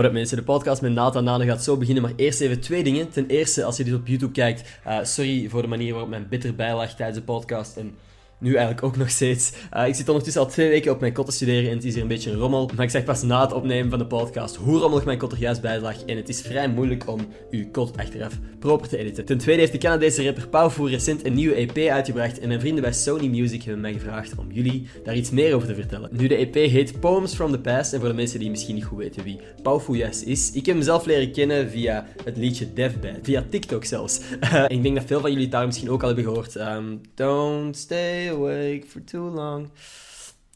What mensen, de podcast met Nathan Nane gaat zo beginnen, maar eerst even twee dingen. Ten eerste, als je dit op YouTube kijkt, uh, sorry voor de manier waarop mijn bitter bijlag tijdens de podcast en nu eigenlijk ook nog steeds. Uh, ik zit ondertussen al twee weken op mijn kot te studeren en het is hier een beetje een rommel. Maar ik zeg pas na het opnemen van de podcast hoe rommelig mijn kot er juist bij lag. En het is vrij moeilijk om uw kot achteraf proper te editen. Ten tweede heeft de Canadese rapper Pauw recent een nieuwe EP uitgebracht. En mijn vrienden bij Sony Music hebben mij gevraagd om jullie daar iets meer over te vertellen. Nu, de EP heet Poems from the Past. En voor de mensen die misschien niet goed weten wie Pauw juist is. Ik heb hem zelf leren kennen via het liedje Deathbed. Via TikTok zelfs. ik denk dat veel van jullie het daar misschien ook al hebben gehoord. Um, don't stay for too long.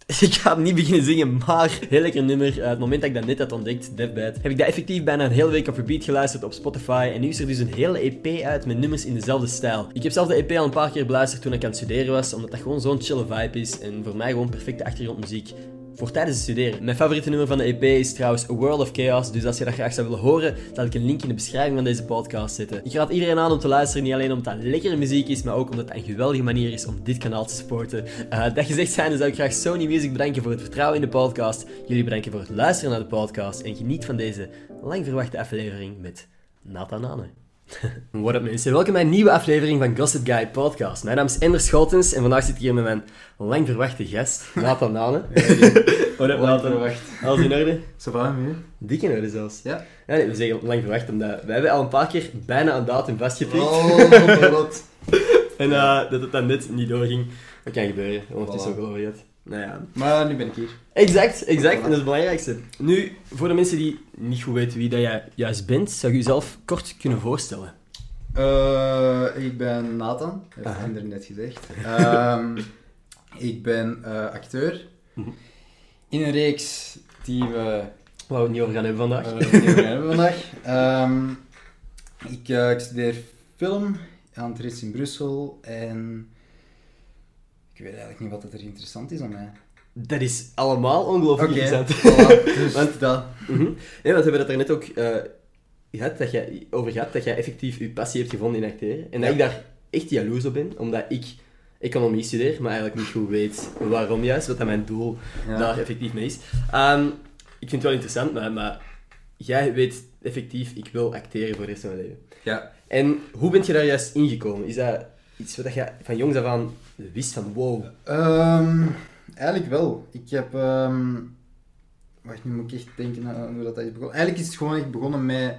Ik ga niet beginnen zingen, maar heel lekker nummer. Uh, het moment dat ik dat net had ontdekt, Deathbed, heb ik dat effectief bijna een hele week op repeat geluisterd op Spotify. En nu is er dus een hele EP uit met nummers in dezelfde stijl. Ik heb zelf de EP al een paar keer beluisterd toen ik aan het studeren was, omdat dat gewoon zo'n chille vibe is. En voor mij gewoon perfecte achtergrondmuziek voor tijdens het studeren. Mijn favoriete nummer van de EP is trouwens A World of Chaos, dus als je dat graag zou willen horen, zal ik een link in de beschrijving van deze podcast zetten. Ik raad iedereen aan om te luisteren, niet alleen omdat het lekkere muziek is, maar ook omdat het een geweldige manier is om dit kanaal te supporten. Uh, dat gezegd zijnde zou ik graag Sony Music bedanken voor het vertrouwen in de podcast, jullie bedanken voor het luisteren naar de podcast en geniet van deze lang verwachte aflevering met Nathan Nane. What up mensen, welkom bij een nieuwe aflevering van Gossip Guy Podcast. Mijn naam is Ender Scholtens en vandaag zit ik hier met mijn lang verwachte gast, Nathan Nane. What up Nathan? verwacht. Alles in orde? Zo van mee? Dik in orde zelfs. Ja. ja nee, we zeggen lang verwacht omdat wij hebben al een paar keer bijna een datum vastgepikt. Oh, wat. en uh, dat het dan net niet doorging. Dat kan gebeuren, want het is ook al het. Nou ja. Maar nu ben ik hier. Exact, exact. En dat is het belangrijkste. Nu, voor de mensen die niet goed weten wie dat jij juist bent, zou je jezelf kort kunnen voorstellen? Uh, ik ben Nathan, heb ik er net gezegd. Um, ik ben uh, acteur mhm. in een reeks die we... Waar we het niet over gaan hebben vandaag. Uh, niet over gaan hebben vandaag. Um, ik, ik studeer film aan het RIS in Brussel en ik weet eigenlijk niet wat er interessant is aan mij. Dat is allemaal ongelooflijk interessant. dus want, dat. Mm -hmm. Nee, want we hebben het er net ook uh, gehad, dat jij, over gehad, dat jij effectief je passie hebt gevonden in acteren. En dat ik daar echt jaloers op ben, omdat ik economie studeer, maar eigenlijk niet goed weet waarom juist, wat dat mijn doel daar effectief mee is. Um, ik vind het wel interessant, maar, maar jij weet effectief, ik wil acteren voor de rest van mijn leven. Ja. En hoe ben je daar juist ingekomen? Is dat iets wat je van jongs af aan wist van wow? Um, eigenlijk wel. Ik heb... Um, wacht, nu moet ik echt denken hoe dat is begonnen. Eigenlijk is het gewoon echt begonnen met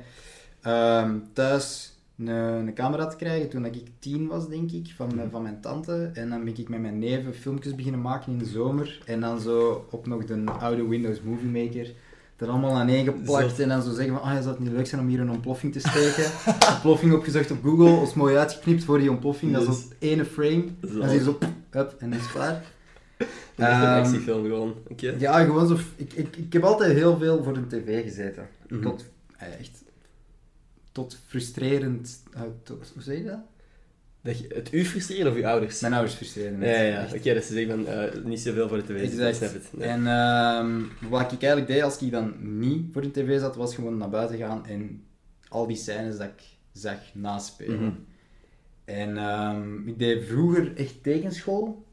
um, thuis een, een, camera te krijgen toen ik tien was, denk ik, van, van mijn tante. En dan ben ik met mijn neven filmpjes beginnen maken in de zomer. En dan zo op nog de oude Windows Movie Maker er allemaal aan één geplakt en dan zo zeggen van, ah, zou het niet leuk zijn om hier een ontploffing te steken? ontploffing opgezocht op Google, als mooi uitgeknipt voor die ontploffing, dat is op ene frame. Dan zie je zo, hup, en dan is het klaar. Een um, actiefilm gewoon. Okay. Ja, gewoon zo. Ik, ik, ik heb altijd heel veel voor de tv gezeten. Mm -hmm. Tot eh, echt. Tot frustrerend. Uh, tot, hoe zeg je dat? Dat je, het u frustreren of uw ouders? Mijn ouders frustreren. Ja, ja, ja. Oké, okay, zeggen van uh, niet zoveel voor de tv. Exact. Snap het. Nee. En um, wat ik eigenlijk deed als ik dan niet voor de tv zat, was gewoon naar buiten gaan en al die scènes dat ik zag naspelen. Mm -hmm. En um, ik deed vroeger echt tekenschool.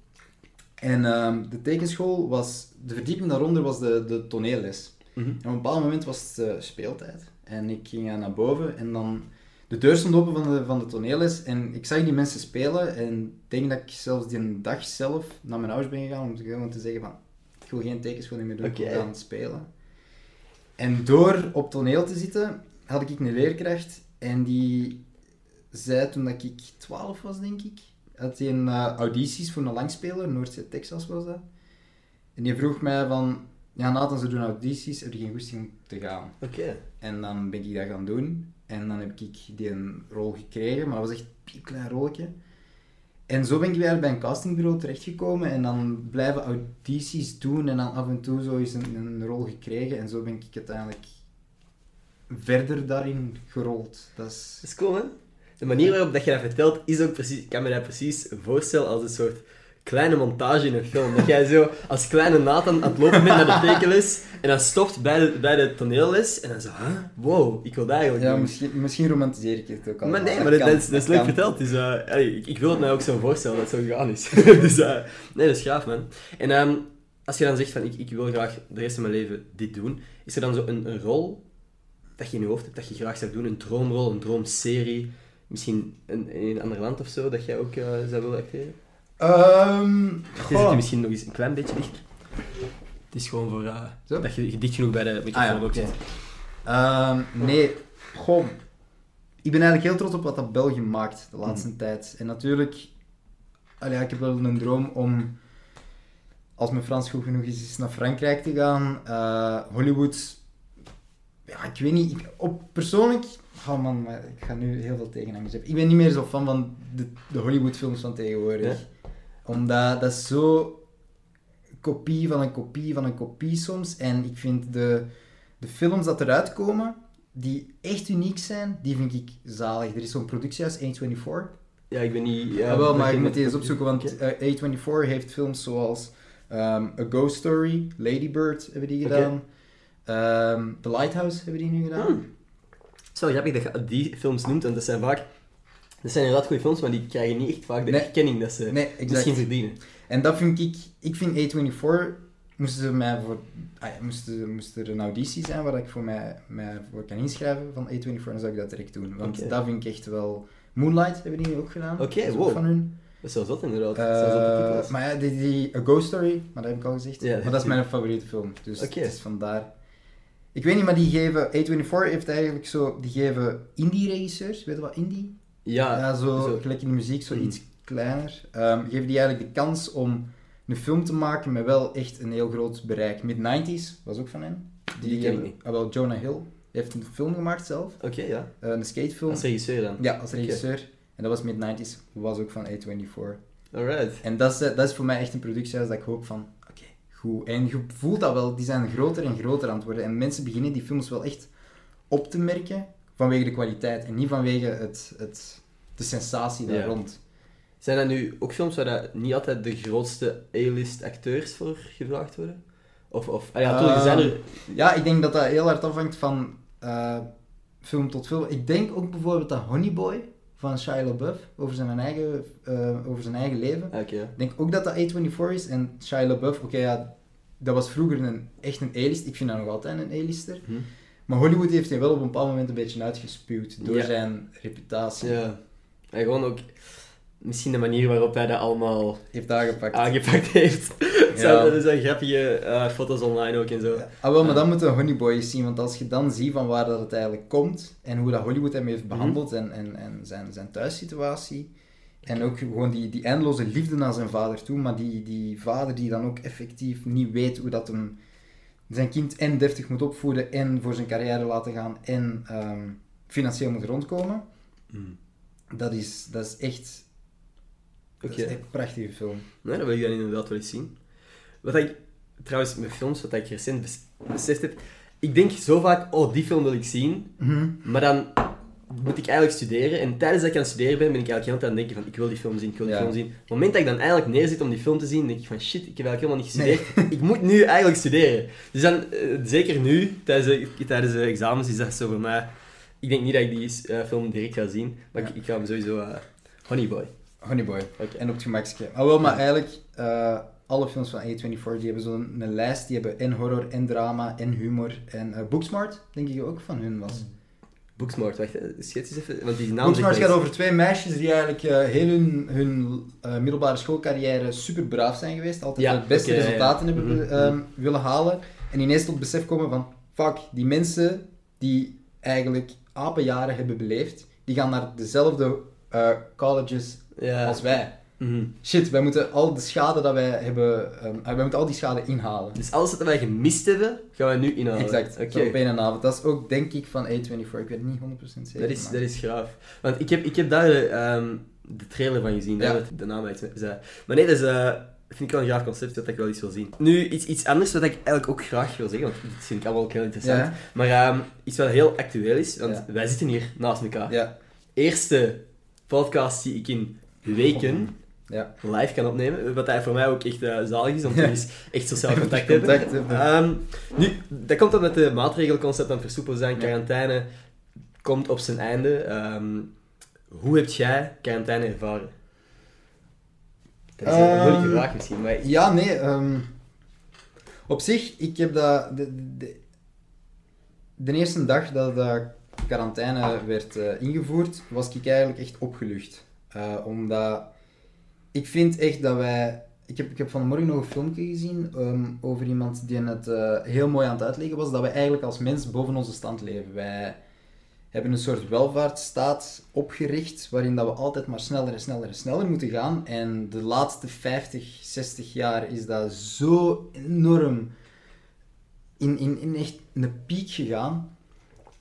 En um, de tekenschool was, de verdieping daaronder was de, de toneelles. Mm -hmm. En op een bepaald moment was het uh, speeltijd. En ik ging naar boven en dan de deur stond open van de, van de toneelles en ik zag die mensen spelen en ik denk dat ik zelfs die dag zelf naar mijn ouders ben gegaan om te, zeggen van ik wil geen tekenschool meer doen, okay. ik wil gaan spelen. En door op toneel te zitten had ik een leerkracht en die zei toen dat ik 12 was denk ik, had hij een uh, audities voor een langspeler, Noordzee Texas was dat. En die vroeg mij van, ja Nathan, ze doen audities, heb je geen goesting om te gaan? Oké. En dan ben ik dat gaan doen. En dan heb ik die een rol gekregen, maar dat was echt een klein rolletje. En zo ben ik weer bij een castingbureau terechtgekomen en dan blijven audities doen en dan af en toe zo eens een, rol gekregen. En zo ben ik uiteindelijk verder daarin gerold. Dat is, is cool, hè? De manier waarop dat je dat vertelt is ook precies... Ik kan me dat precies voorstellen als een soort kleine montage in een film. Dat jij zo als kleine Nathan aan het lopen bent naar de tekenles en dan stopt bij de, bij de toneelles en dan zo, huh? wow, ik wil dat eigenlijk Ja, doen. misschien, misschien romantiseer ik het ook al. Maar nee, maar dat, dat, is, dat is leuk verteld. Dus, uh, ik, ik, wil het mij ook zo voorstellen dat het zo gegaan is. dus uh, nee, dat is gaaf, man. En um, als je dan zegt van, ik, ik wil graag de rest van mijn leven dit doen, is er dan zo een, een rol dat je in je hoofd hebt dat je graag zou doen? Een droomrol, een droomserie? Misschien in, in een ander land of zo, dat jij ook eh, zou willen acteren? Ehm, Je zit misschien nog eens een klein beetje dichter. Het is gewoon voor eh, dat je, je dicht genoeg bij de microfoon Ah, ja. Ehm, nee, goh. Ik ben eigenlijk heel trots op wat dat België maakt de laatste Mhm. tijd. En natuurlijk, allee, ik heb wel een droom om, als mijn Frans goed genoeg is, eens naar Frankrijk te gaan. Eh, Hollywood, ja, ik weet niet. Ik, op, persoonlijk, oh man, maar ik ga nu heel veel tegenhangers hebben. Ik ben niet meer zo fan van de, de Hollywood films van tegenwoordig. Ja? Omdat dat is zo kopie van een kopie van een kopie soms. En ik vind de, de films dat eruit komen, die echt uniek zijn, die vind ik zalig. Er is zo'n productiehuis, A24. Ja, ik ben niet... Ja, Ja, wel, maar ik ik moet die eens opzoeken, want Oké. eh, A24 heeft films zoals ehm, A Ghost Story, Lady Bird hebben die gedaan. Ehm, The Lighthouse hebben die nu gedaan. Hmm. Is wel grappig dat je die films noemt, want dat zijn vaak... Dat zijn inderdaad goede films, maar die krijgen niet echt vaak de Nee. erkenning dat ze Nee, misschien verdienen. En dat vind ik, ik vind A24, moesten ze mij voor, ah ja, moesten, moest er een auditie zijn waar ik voor mij, mij voor kan inschrijven van A24, dan zou ik dat direct doen. Want dat vind ik echt wel... Moonlight hebben die ook gedaan. Oké, Dat is ook wow. van hun. Dat is wel zot inderdaad. Eh, Zelfs op de titels. maar ja, die, die A Ghost Story, maar dat heb ik al gezegd. Ja, maar dat is mijn favoriete film. Dus Oké. het is vandaar. Ik weet niet, maar die geven... A24 heeft eigenlijk zo... Die geven indie-regisseurs, weet je wat indie? Ja, ja, zo, zo. gelijk in de muziek, zo Mm. iets kleiner. Ehm, geven die eigenlijk de kans om een film te maken met wel echt een heel groot bereik. Mid-90s was ook van hen. Die ken ik hebben- niet. ah, wel, Jonah Hill heeft een film gemaakt zelf. Oké, ja. eh, een skatefilm. Als regisseur dan. Ja, als regisseur. En dat was mid-90s. Was ook van A24. Alright. En dat is, eh, dat is voor mij echt een productiehuis dat ik hoop van, oké, goed. En je voelt dat wel, die zijn groter en groter aan het worden. En mensen beginnen die films wel echt op te merken vanwege de kwaliteit. En niet vanwege het, het, de sensatie daar Ja. rond. Zijn dat nu ook films waar dat niet altijd de grootste A-list acteurs voor gevraagd worden? Of, of ah ja, zijn er... Ja, ik denk dat dat heel hard afhangt van eh, film tot film. Ik denk ook bijvoorbeeld aan Honey Boy van Shia LaBeouf over zijn eigen, eh, over zijn eigen leven. Ah. Ik denk ook dat dat A24 is. En Shia LaBeouf, oké, ja, dat was vroeger een, echt een A-list. Ik vind dat nog altijd een A-lister. Hm. Maar Hollywood heeft hij wel op een bepaald moment een beetje uitgespuwd door Ja. zijn reputatie. Ja. En gewoon ook... Misschien de manier waarop hij dat allemaal Heeft aangepakt. aangepakt heeft. Ja. Zijn, er zijn grappige eh, foto's online ook en zo. Ja. Ah, wel, maar dan moeten we Honey Boy eens zien, want als je dan ziet van waar dat het eigenlijk komt en hoe dat Hollywood hem heeft behandeld en, en, en zijn, zijn thuissituatie en ook gewoon die, die eindeloze liefde naar zijn vader toe, maar die, die vader die dan ook effectief niet weet hoe dat hem zijn kind en deftig moet opvoeden en voor zijn carrière laten gaan en ehm, financieel moet rondkomen, Hm. dat is, dat is echt, dat is echt een prachtige film. Nee, dat wil ik dan inderdaad wel eens zien. Wat ik, trouwens, met films, wat ik recent bes- beseft heb, ik denk zo vaak, oh, die film wil ik zien, maar dan moet ik eigenlijk studeren, en tijdens dat ik aan het studeren ben, ben ik eigenlijk heel tijd aan het denken van, ik wil die film zien, ik wil die Ja. film zien. Op het moment dat ik dan eigenlijk neerzit om die film te zien, denk ik van, shit, ik heb eigenlijk helemaal niet gestudeerd, ik moet nu eigenlijk studeren. Dus dan, eh, zeker nu, tijdens de, tijdens de examens, is dat zo voor mij, ik denk niet dat ik die eh, film direct ga zien, maar Ja. ik, ik ga hem sowieso, eh Honey Boy. Honey Boy. Oké. En op het gemakske. Ah, wel, maar eigenlijk, alle films van A24, die hebben zo'n lijst, die hebben en horror, en drama, en humor. En eh, Booksmart, denk ik ook van hun was. Booksmart, wacht, eh, schets eens even, want die naam Booksmart zegt gaat over twee meisjes die eigenlijk eh, heel hun, hun eh, middelbare schoolcarrière super braaf zijn geweest. Altijd Ja, de beste oké, ja, ja. resultaten hebben Mhm, ehm, willen halen. En ineens tot besef komen van, fuck, die mensen die eigenlijk apenjaren hebben beleefd, die gaan naar dezelfde colleges als wij. Mhm. Shit, wij moeten al de schade dat wij hebben, ehm, wij moeten al die schade inhalen. Dus alles wat wij gemist hebben, gaan wij nu inhalen. Exact, Oké. op één avond. Dat is ook, denk ik, van A24. Ik weet het niet 100% zeker. Dat is, maar- dat is graaf. Want ik heb, ik heb daar de, ehm, de trailer van gezien, Ja. dat de naam uit zei. Maar nee, dat is, eh, vind ik wel een graaf concept dat ik wel eens wil zien. Nu, iets, iets anders wat ik eigenlijk ook graag wil zeggen, want dit vind ik allemaal ook heel interessant. Ja. Maar ehm, iets wat heel actueel is, want Ja. wij zitten hier naast elkaar. Ja, Eerste podcast die ik in weken ja. live kan opnemen. Wat hij voor mij ook echt eh, zalig is, om Ja. te eens echt sociaal contact, contact hebben. hebben. Ehm, nu, dat komt omdat de maatregelconcept aan het versoepelen zijn. Quarantaine komt op zijn einde. Ehm, hoe heb jij quarantaine ervaren? Dat is een Ehm, moeilijke vraag misschien, maar... Ja, nee. op zich, ik heb dat... De, de, de eerste dag dat de quarantaine werd eh, ingevoerd, was ik eigenlijk echt opgelucht. Eh, omdat ik vind echt dat wij. Ik heb, ik heb vanmorgen nog een filmpje gezien ehm, over iemand die het eh, heel mooi aan het uitleggen was. Dat wij eigenlijk als mens boven onze stand leven. Wij hebben een soort welvaartsstaat opgericht. waarin dat we altijd maar sneller en sneller en sneller moeten gaan. En de laatste 50, 60 jaar is dat zo enorm in, in, in echt een piek gegaan.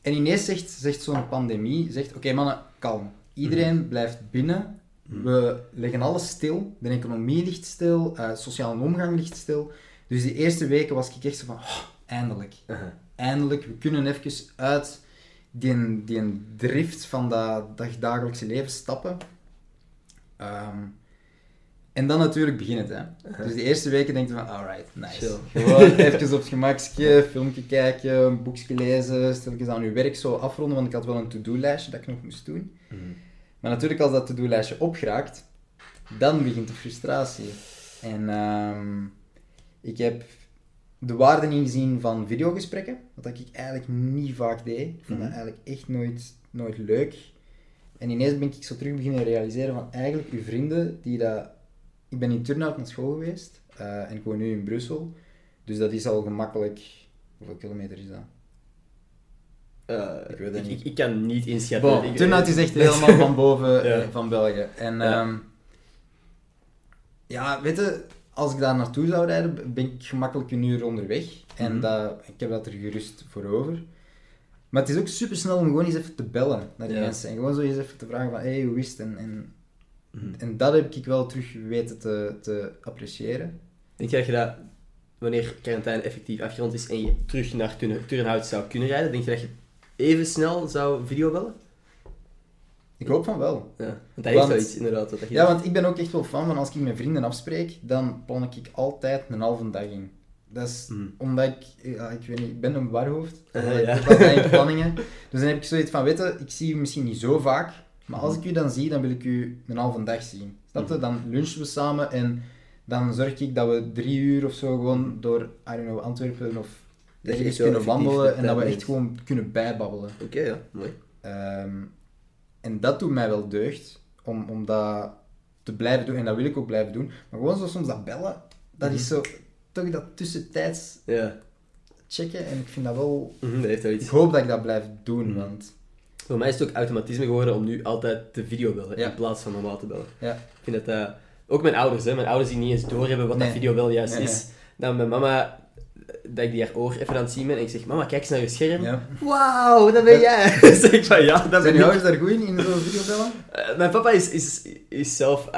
En ineens zegt, zegt zo'n pandemie, zegt, oké mannen, kalm. Iedereen blijft binnen. We leggen alles stil. De economie ligt stil. eh, sociale omgang ligt stil. Dus die eerste weken was ik echt zo van, "Oh, eindelijk. Eindelijk, we kunnen even uit die, die drift van dat, dat dagelijkse leven stappen. Ehm, en dan natuurlijk begint het, hè. Dus de eerste weken denk je van, alright, nice. Chill. Gewoon even op het gemakje, filmpje kijken, een boekje lezen, stilletjes aan je werk zo afronden, want ik had wel een to-do-lijstje dat ik nog moest doen. Maar natuurlijk, als dat to-do-lijstje opgeraakt, dan begint de frustratie. En ehm, ik heb de waarde ingezien van videogesprekken, wat ik eigenlijk niet vaak deed. Ik vond dat Mhm. eigenlijk echt nooit, nooit leuk. En ineens ben ik zo terug beginnen realiseren van eigenlijk uw vrienden die dat... Ik ben in Turnhout naar school geweest eh, en ik woon nu in Brussel. Dus dat is al gemakkelijk... Hoeveel kilometer is dat? Eh, Ik weet het ik, niet. ik, ik kan niet inschatten. Bon, Ik- Turnhout is echt helemaal van boven Ja. eh, van België. En Ja. ja. ja, weet je, als ik daar naartoe zou rijden, ben ik gemakkelijk een uur onderweg. En Mhm. dat, ik heb dat er gerust voor over. Maar het is ook super snel om gewoon eens even te bellen naar die Ja. mensen. En gewoon zo eens even te vragen van, hé, hey, hoe is het? En, en, Mhm. en dat heb ik wel terug weten te, te appreciëren. Denk je dat je dat, wanneer quarantaine effectief afgerond is en je terug naar Turn- Turnhout zou kunnen rijden, denk je dat je even snel zou videobellen? Ik hoop van wel. Ja, want dat heeft Want- wel iets inderdaad. Wat dat je Ja, want ik ben ook echt wel fan van als ik met vrienden afspreek, dan plan ik altijd een halve dag in. Dat is Mhm. omdat ik, ja, ik weet niet, ik ben een warhoofd. Uh, Ik ja. heb altijd in planningen. Dus dan heb ik zoiets van, weet je, ik zie u misschien niet zo vaak, maar als ik u dan zie, dan wil ik u een halve dag zien. Snap je? Mhm. Dan lunchen we samen en dan zorg ik dat we drie uur of zo gewoon door, I don't know, Antwerpen of Dat je echt wel kunnen wandelen de en dat we echt gewoon kunnen bijbabbelen. Oké, ja, mooi. Ehm, en dat doet mij wel deugd, om, om dat te blijven doen. En dat wil ik ook blijven doen. Maar gewoon zo soms dat bellen, dat is zo, toch dat tussentijds Ja, checken. En ik vind dat wel... Mhm, dat heeft wel Ik hoop dat ik dat blijf doen, Mhm. want... Voor mij is het ook automatisme geworden om nu altijd te videobellen Ja. in plaats van normaal te bellen. Ja. Ik vind dat dat... Ook mijn ouders, hè. Mijn ouders die niet eens doorhebben wat Nee. dat videobellen juist Nee, is. Dan mijn mama, dat ik die haar oor even aan het zien ben en ik zeg, mama, kijk eens naar je scherm. Ja. Wauw, dat ben jij! Dan zeg ik van, ja, dat ben Zijn je ouders daar goed in, in zo'n videobellen? Eh, mijn papa is, is, is zelf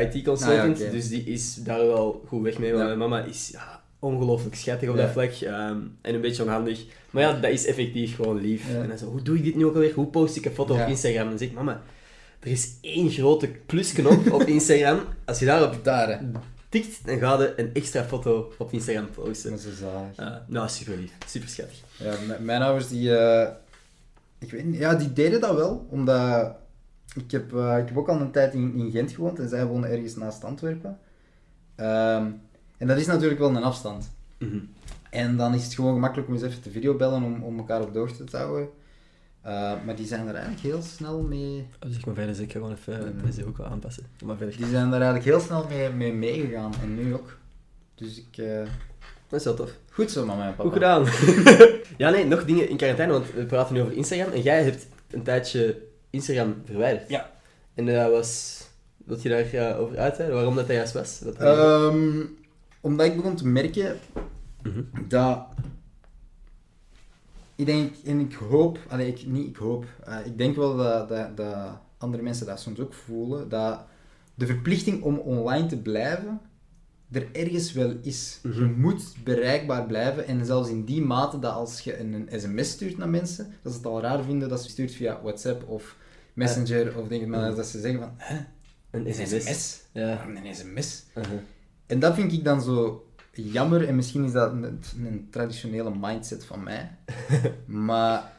IT-consultant, Ah, ja, oké. dus die is daar wel goed weg mee. Maar Ja. mijn mama is ja, ongelooflijk schattig op Ja. dat vlak ehm, en een beetje onhandig. Maar ja, dat is effectief gewoon lief. Ja. En dan zo, hoe doe ik dit nu ook alweer? Hoe post ik een foto Ja. op Instagram? En dan zeg ik, mama, er is één grote plusknop op Instagram. Als je daarop Daar. Tikt, dan ga je een extra foto op Instagram posten. Dat is zalig. Eh, nou, super lief. Super schattig. Ja, mijn ouders die, eh, ik weet niet, ja, die deden dat wel, omdat ik heb, eh, ik heb ook al een tijd in, in Gent gewoond en zij wonen ergens naast Antwerpen. Ehm, en dat is natuurlijk wel een afstand. Mhm. En dan is het gewoon gemakkelijk om eens even te videobellen om, om elkaar op de hoogte te houden. Eh, maar die zijn er eigenlijk heel snel mee, Oh, zeg maar verder, ik ga gewoon even deze ook wel aanpassen. Maar verder. die zijn er eigenlijk heel snel mee, mee meegegaan en nu ook. Dus ik, eh, Dat is wel tof. goed zo mama en papa. Goed gedaan. ja, nee, nog dingen in quarantaine, want we praten nu over Instagram. En jij hebt een tijdje Instagram verwijderd. Ja. En dat was... Wil je daar ja, over uitweiden? Waarom dat, dat juist was? Wat Ehm, omdat ik begon te merken Mhm. dat ik denk en ik hoop, allee, ik, niet ik hoop, eh, ik denk wel dat, dat, dat andere mensen dat soms ook voelen, dat de verplichting om online te blijven er ergens wel is. Mhm. Je moet bereikbaar blijven en zelfs in die mate dat als je een, een sms stuurt naar mensen, dat ze het al raar vinden dat ze stuurt via WhatsApp of Messenger of denk ik maar Mhm. dat ze zeggen van, hè, Een een sms. sms? Ja. Waarom een sms? Uh-huh. En dat vind ik dan zo jammer, en misschien is dat een, een traditionele mindset van mij. maar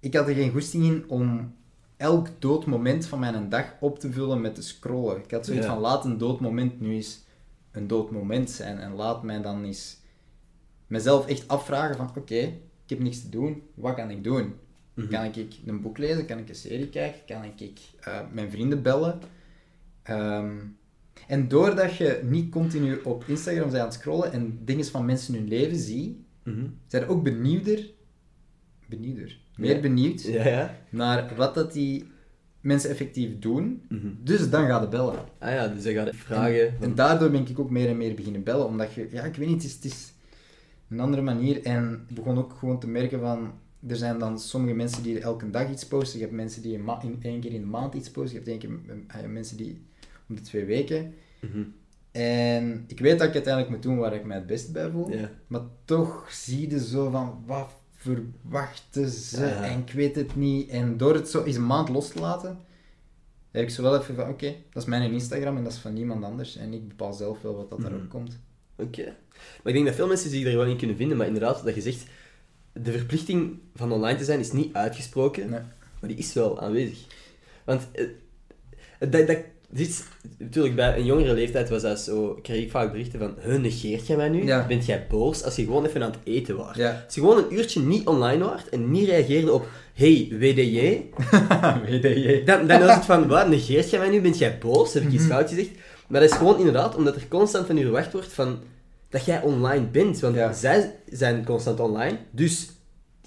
ik had er geen goesting in om elk dood moment van mijn dag op te vullen met te scrollen. Ik had zoiets Ja. van, laat een dood moment nu eens een dood moment zijn. En laat mij dan eens mezelf echt afvragen van, oké, ik heb niks te doen, wat kan ik doen? Mhm. Kan ik een boek lezen? Kan ik een serie kijken? Kan ik eh, mijn vrienden bellen? Ehm, en doordat je niet continu op Instagram bent aan het scrollen en dingen van mensen hun leven ziet, Mhm. zijn je ook benieuwder, benieuwder, meer Ja. benieuwd Ja, ja. naar wat dat die mensen effectief doen. Mhm. Dus dan ga je bellen. Ah ja, dus dan gaat vragen. En daardoor ben ik ook meer en meer beginnen bellen, omdat je, ja, ik weet niet, het is, het is een andere manier. En ik begon ook gewoon te merken van, er zijn dan sommige mensen die elke dag iets posten. Je hebt mensen die in één keer in de maand iets posten. Je hebt één keer eh, mensen die om de twee weken. Mhm. En ik weet dat ik uiteindelijk moet doen waar ik mij het beste bij voel. Maar toch zie je zo van, wat verwachten ze? Ja. En ik weet het niet. En door het zo eens een maand los te laten, heb ik zo wel even van, oké, dat is mijn Instagram en dat is van niemand anders. En ik bepaal zelf wel wat dat Mhm. daarop komt. Oké. Maar ik denk dat veel mensen zich er wel in kunnen vinden, maar inderdaad, dat je zegt, de verplichting van online te zijn is niet uitgesproken, Nee. maar die is wel aanwezig. Want eh, dat, dat, dit natuurlijk, bij een jongere leeftijd was dat zo, kreeg ik vaak berichten van, huh, negeert jij mij nu? Ja. Bent jij boos als je gewoon even aan het eten was? Ja. Als je gewoon een uurtje niet online was en niet reageerde op, hey, WDJ, WDJ. dan, dan is het van, wat, negeert jij mij nu? Bent jij boos? Heb ik iets fout gezegd? Maar dat is gewoon inderdaad omdat er constant van u verwacht wordt van, dat jij online bent. Want Ja. zij zijn constant online, dus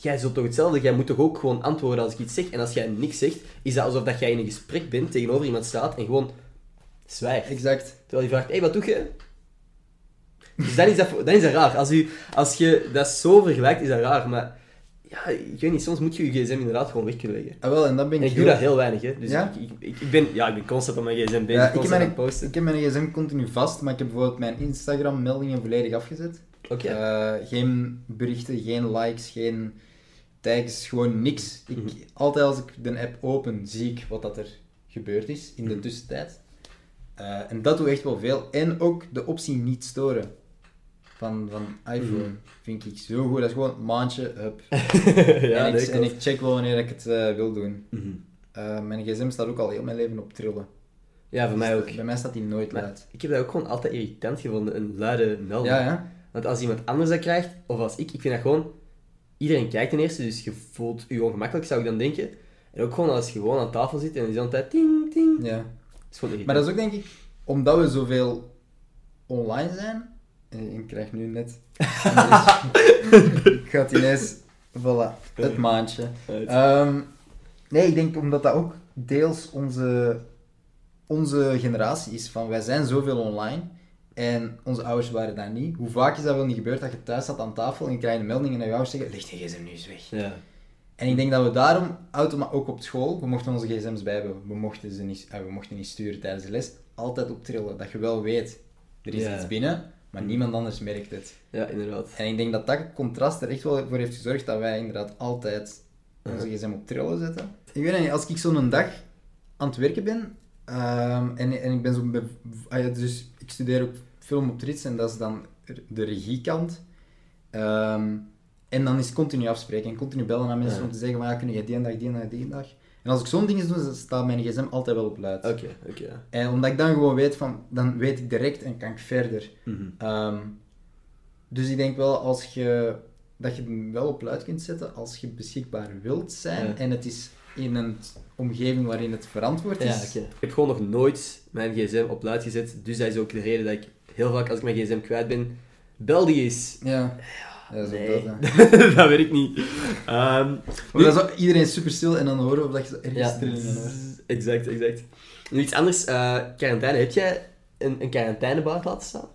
jij zult toch hetzelfde. Jij moet toch ook gewoon antwoorden als ik iets zeg. En als jij niks zegt, is dat alsof dat jij in een gesprek bent, tegenover iemand staat en gewoon zwijgt. Exact. Terwijl je vraagt, hé, hey, wat doe je? Dus dan is dat, dan is dat raar. Als, u, als je dat zo vergelijkt, is dat raar. Maar ja, ik weet niet, soms moet je je gsm inderdaad gewoon weg kunnen leggen. Ah, wel, en dat ben En ik ik doe heel- dat heel weinig, hè. Dus Ja? ik, ik, ik, ben, ja, ik ben constant op mijn gsm bezig, Ja, ik, mijn, posten. ik heb mijn gsm continu vast, maar ik heb bijvoorbeeld mijn Instagram-meldingen volledig afgezet. Oké. Eh, geen berichten, geen likes, geen tags, gewoon niks. Ik, Mhm. Altijd als ik de app open, zie ik wat dat er gebeurd is in de Mhm. tussentijd. Eh, en dat doet echt wel veel. En ook de optie niet storen van, van iPhone Mhm. vind ik zo goed. Dat is gewoon maandje, hup. ja, en, ik, en ik check wel wanneer ik het eh, wil doen. Eh, mijn gsm staat ook al heel mijn leven op trillen. Ja, voor mij ook. Bij mij staat die nooit Maar luid. ik heb dat ook gewoon altijd irritant gevonden, een luide melding. Ja, ja. Want als iemand anders dat krijgt, of als ik, ik vind dat gewoon... Iedereen kijkt ten eerste, dus je voelt je ongemakkelijk, zou ik dan denken. En ook gewoon als je gewoon aan tafel zit en is de hele tijd ting, ting. ja. Dat is gewoon Maar dat is ook denk ik, omdat we zoveel online zijn. En ik krijg nu net. ik ga het ineens. Voilà, het maandje. Ehm, nee, ik denk omdat dat ook deels onze, onze generatie is. Van wij zijn zoveel online. En onze ouders waren daar niet. Hoe vaak is dat wel niet gebeurd dat je thuis zat aan tafel en je krijgt een melding en je ouders zeggen: Leg je gsm nu eens weg. Ja. En ik denk dat we daarom, automa ook op school, we mochten onze gsm's bij hebben. We mochten, ze niet, eh, we mochten niet sturen tijdens de les. Altijd optrillen, dat je wel weet, er is Ja. iets binnen, maar niemand anders merkt het. ja, inderdaad. En ik denk dat dat contrast er echt wel voor heeft gezorgd dat wij inderdaad altijd onze gsm op trillen zetten. Ik weet niet, als ik zo'n dag aan het werken ben, ehm, en, en ik ben zo... ah dus ik studeer ook film op Trits en dat is dan de regiekant. Ehm, en dan is continu afspreken en continu bellen aan mensen Ja. om te zeggen, maar ja, kun je die en dag, die en dag, die en dag. En als ik zo'n dingen doe, dan staat mijn gsm altijd wel op luid. Oké, oké. ja. En omdat ik dan gewoon weet van, dan weet ik direct en kan ik verder. Mhm. Ehm, dus ik denk wel als je, dat je hem wel op luid kunt zetten als je beschikbaar wilt zijn Ja. en het is in een omgeving waarin het verantwoord Ja, is. oké. Ik heb gewoon nog nooit mijn gsm op luid gezet, dus dat is ook de reden dat ik heel vaak als ik mijn gsm kwijt ben, bel die eens. Ja. Ja, zo Nee, dat, hè. dat weet ik niet. Ehm, Maar dan is iedereen super stil en dan horen we dat je zo ergens ja, hoort. exact, exact. Nu iets anders, eh, quarantaine. Heb jij een, een quarantainebaard laten staan?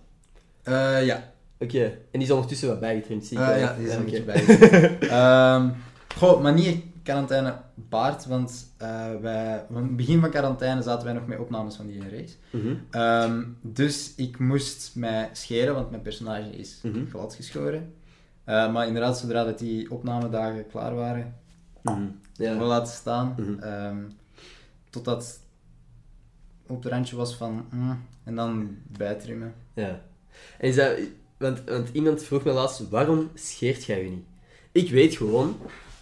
Eh, ja. Oké, en die is ondertussen wat bijgetrimd, zie ik. Eh, ja, die is een oké. beetje. Ehm, goh, maar niet quarantaine baard, want eh, wij, aan het begin van quarantaine zaten wij nog met opnames van die race. Mhm. Ehm, dus ik moest mij scheren, want mijn personage is Mhm. glad geschoren. Eh, maar inderdaad, zodra dat die opnamedagen klaar waren, Mhm. Ja. wel laten staan. Ehm, totdat op het randje was van, mm, en dan bijtrimmen. Ja. En is dat, want, want iemand vroeg me laatst, waarom scheert jij je niet? Ik weet gewoon,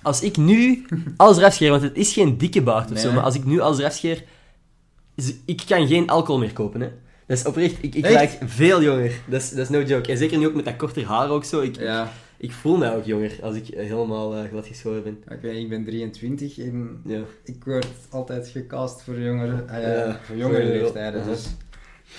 als ik nu alles eraf scheer, want het is geen dikke baard of Nee. zo, maar als ik nu alles eraf scheer, is- ik kan geen alcohol meer kopen, hè. Dat is oprecht, ik, ik lijk veel jonger. Dat is, dat is no joke. En zeker nu ook met dat korter haar ook zo. Ik, Ja, ik voel mij ook jonger als ik eh, helemaal uh, glad geschoren ben. Oké, ik ben 23 en Ja. ik word altijd gecast voor jongere, eh, Ja, voor jongere leeftijden. Dus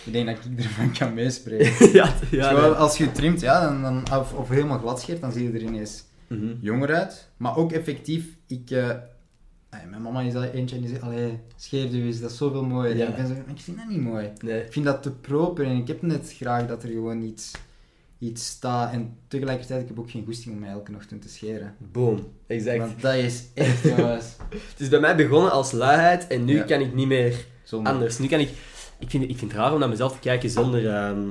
ik denk dat ik ervan kan meespreken. ja, ja. Zowel nee. als je trimt, ja, dan, dan, of, of helemaal glad scheert, dan zie je er ineens Mhm. jonger uit. Maar ook effectief, ik... eh, ay, mijn mama is al eentje en die zegt, allee, scheer eens, dat is zoveel mooier. Ja. Ik ben zo, ik vind dat niet mooi. Nee. Ik vind dat te proper en ik heb net graag dat er gewoon iets, iets staat. En tegelijkertijd ik heb ik ook geen goesting om mij elke ochtend te scheren. Boom. Exact. Want dat is echt, jongens, Het is bij mij begonnen als luiheid en nu Ja. kan ik niet meer zonder, anders. Nu kan ik... Ik vind, ik vind het raar om naar mezelf te kijken zonder, ehm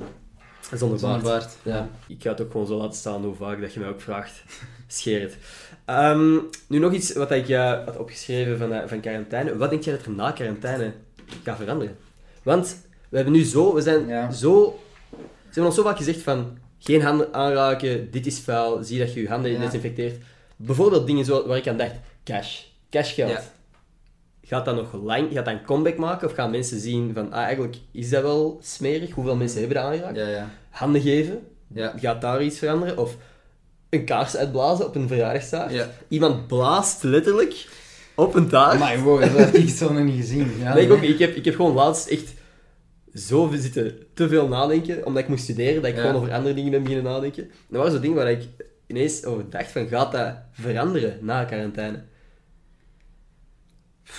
zonder baard. baard. Ja. Ik ga het ook gewoon zo laten staan hoe vaak dat je mij ook vraagt. Scheer het. Ehm, nu nog iets wat ik eh, had opgeschreven van, eh, van quarantaine. Wat denk jij dat er na quarantaine gaat veranderen? Want we hebben nu zo... We zijn Ja. zo... Ze hebben ons zo vaak gezegd van... Geen handen aanraken, dit is vuil, zie dat je je handen Ja. desinfecteert. Bijvoorbeeld dingen zo, waar ik aan dacht. Cash. Cashgeld. Gaat dat nog lang... Gaat dat een comeback maken? Of gaan mensen zien van... Ah, eigenlijk is dat wel smerig. Hoeveel mensen hebben dat aangeraakt? Ja, ja. Handen geven. Ja. Gaat daar iets veranderen? Of een kaars uitblazen op een verjaardagstaart? Ja. Iemand blaast letterlijk op een taart. Maar wow, dat heb ik zo nog niet gezien. Ja, nee, ik ook. Ik heb, ik heb gewoon laatst echt zo zitten te veel nadenken, omdat ik moest studeren, dat ik gewoon over andere dingen ben beginnen nadenken. En dat waren zo dingen waar ik ineens over dacht van, gaat dat veranderen na quarantaine?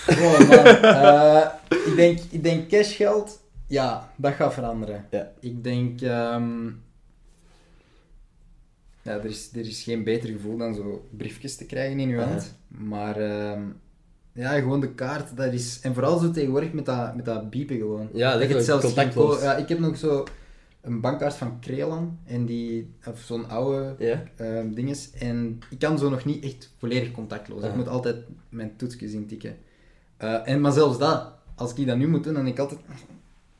Man. Eh, ik, denk, ik denk cashgeld, ja, dat gaat veranderen. Ja. Ik denk... ehm, ja, er is, er is geen beter gevoel dan zo briefjes te krijgen in je hand. Maar ehm, ja, gewoon de kaart, dat is... En vooral zo tegenwoordig met dat, met dat biepen gewoon. Ja, Dat het zelfs geen Ja, ik heb nog zo een bankkaart van Crelan. En die... Of zo'n oude ehm dinges. En ik kan zo nog niet echt volledig contactloos. Ik moet altijd mijn toetsjes intikken. Eh, en, maar zelfs dat, als ik dat nu moet doen, dan denk ik altijd...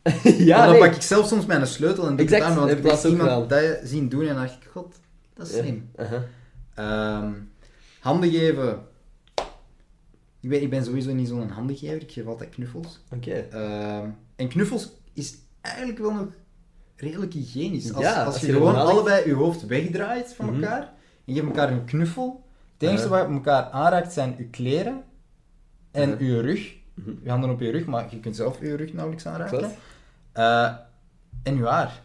ja, dan nee. pak ik zelf soms mijn sleutel en doe Exact, het aan, want heb ik heb iemand dat zien doen en dan dacht ik, god, dat is Ja. slim. Aha. Ehm, handen geven. Ik ben, ik ben sowieso niet zo'n handengever, ik geef altijd knuffels. Oké. Ehm, en knuffels is eigenlijk wel nog redelijk hygiënisch. Als, Ja, als, als je, je gewoon allebei je hoofd wegdraait van Mhm. elkaar en je geeft elkaar een knuffel. Het enige Ja. wat elkaar aanraakt zijn je kleren en je rug. Mhm. Je handen op je rug, maar je kunt zelf je rug nauwelijks aanraken. Eh, en je haar.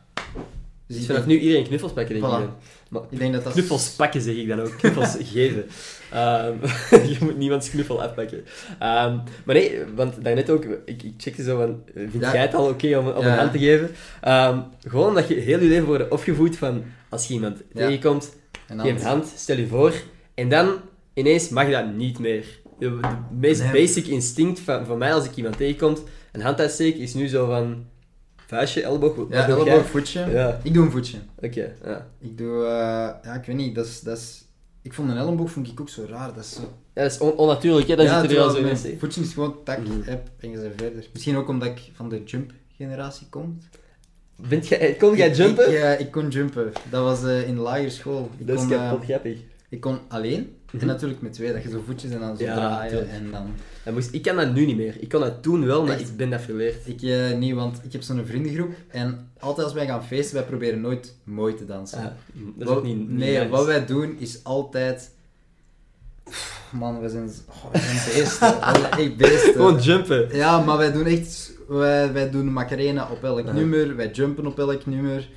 Dus ik vanaf nu iedereen knuffels pakken, denk Voilà. ik. Maar ik denk dat dat... Knuffels pakken zeg ik dan ook. Knuffels geven. Ehm, je moet niemands knuffel afpakken. Ehm, maar nee, want daarnet ook, ik, ik checkte zo van, eh, vind Ja. jij het al oké om, om Ja. een hand te geven? Ehm, gewoon omdat je heel je leven wordt opgevoed van, als je iemand Ja. tegenkomt, geef een hand, stel je voor, en dan ineens mag je dat niet meer. De, meest Nee. basic instinct van, van mij als ik iemand tegenkomt, een hand uitsteken, is nu zo van, vuistje, elleboog, Ja, jij? elleboog, voetje. Ja, Ik doe een voetje. oké. ja. Ik doe... eh, ja, ik weet niet, dat is... Dat is ik vond een elleboog vond ik ook zo raar. Dat is zo... Ja, dat is on- onnatuurlijk, hè? Dan ja, zit er al terwijl zo ineens. voetje is gewoon tak, Mhm. heb en je bent verder. Misschien ook omdat ik van de jump-generatie kom. Bent jij, kon jij jumpen? Ik, ja, ik kon jumpen. Dat was eh, in lagere school. Ik dat is kon, eh, grappig. ik kon alleen. Mhm. En natuurlijk met twee, dat je zo voetjes en dan zo Ja, draaien. tuurlijk. En dan... Dat moest, ik kan dat nu niet meer. Ik kon dat toen wel, maar Echt? ik ben dat verleerd. Ik eh, niet, want ik heb zo'n vriendengroep. En altijd als wij gaan feesten, wij proberen nooit mooi te dansen. Ah, dat is Wat- ook niet, niet nee, nice. wat wij doen is altijd... Pff, Man, we zijn, oh, we zijn beesten. we zijn echt beesten. Gewoon jumpen. Ja, maar wij doen echt... Wij, wij doen Macarena op elk Ja. nummer, wij jumpen op elk nummer.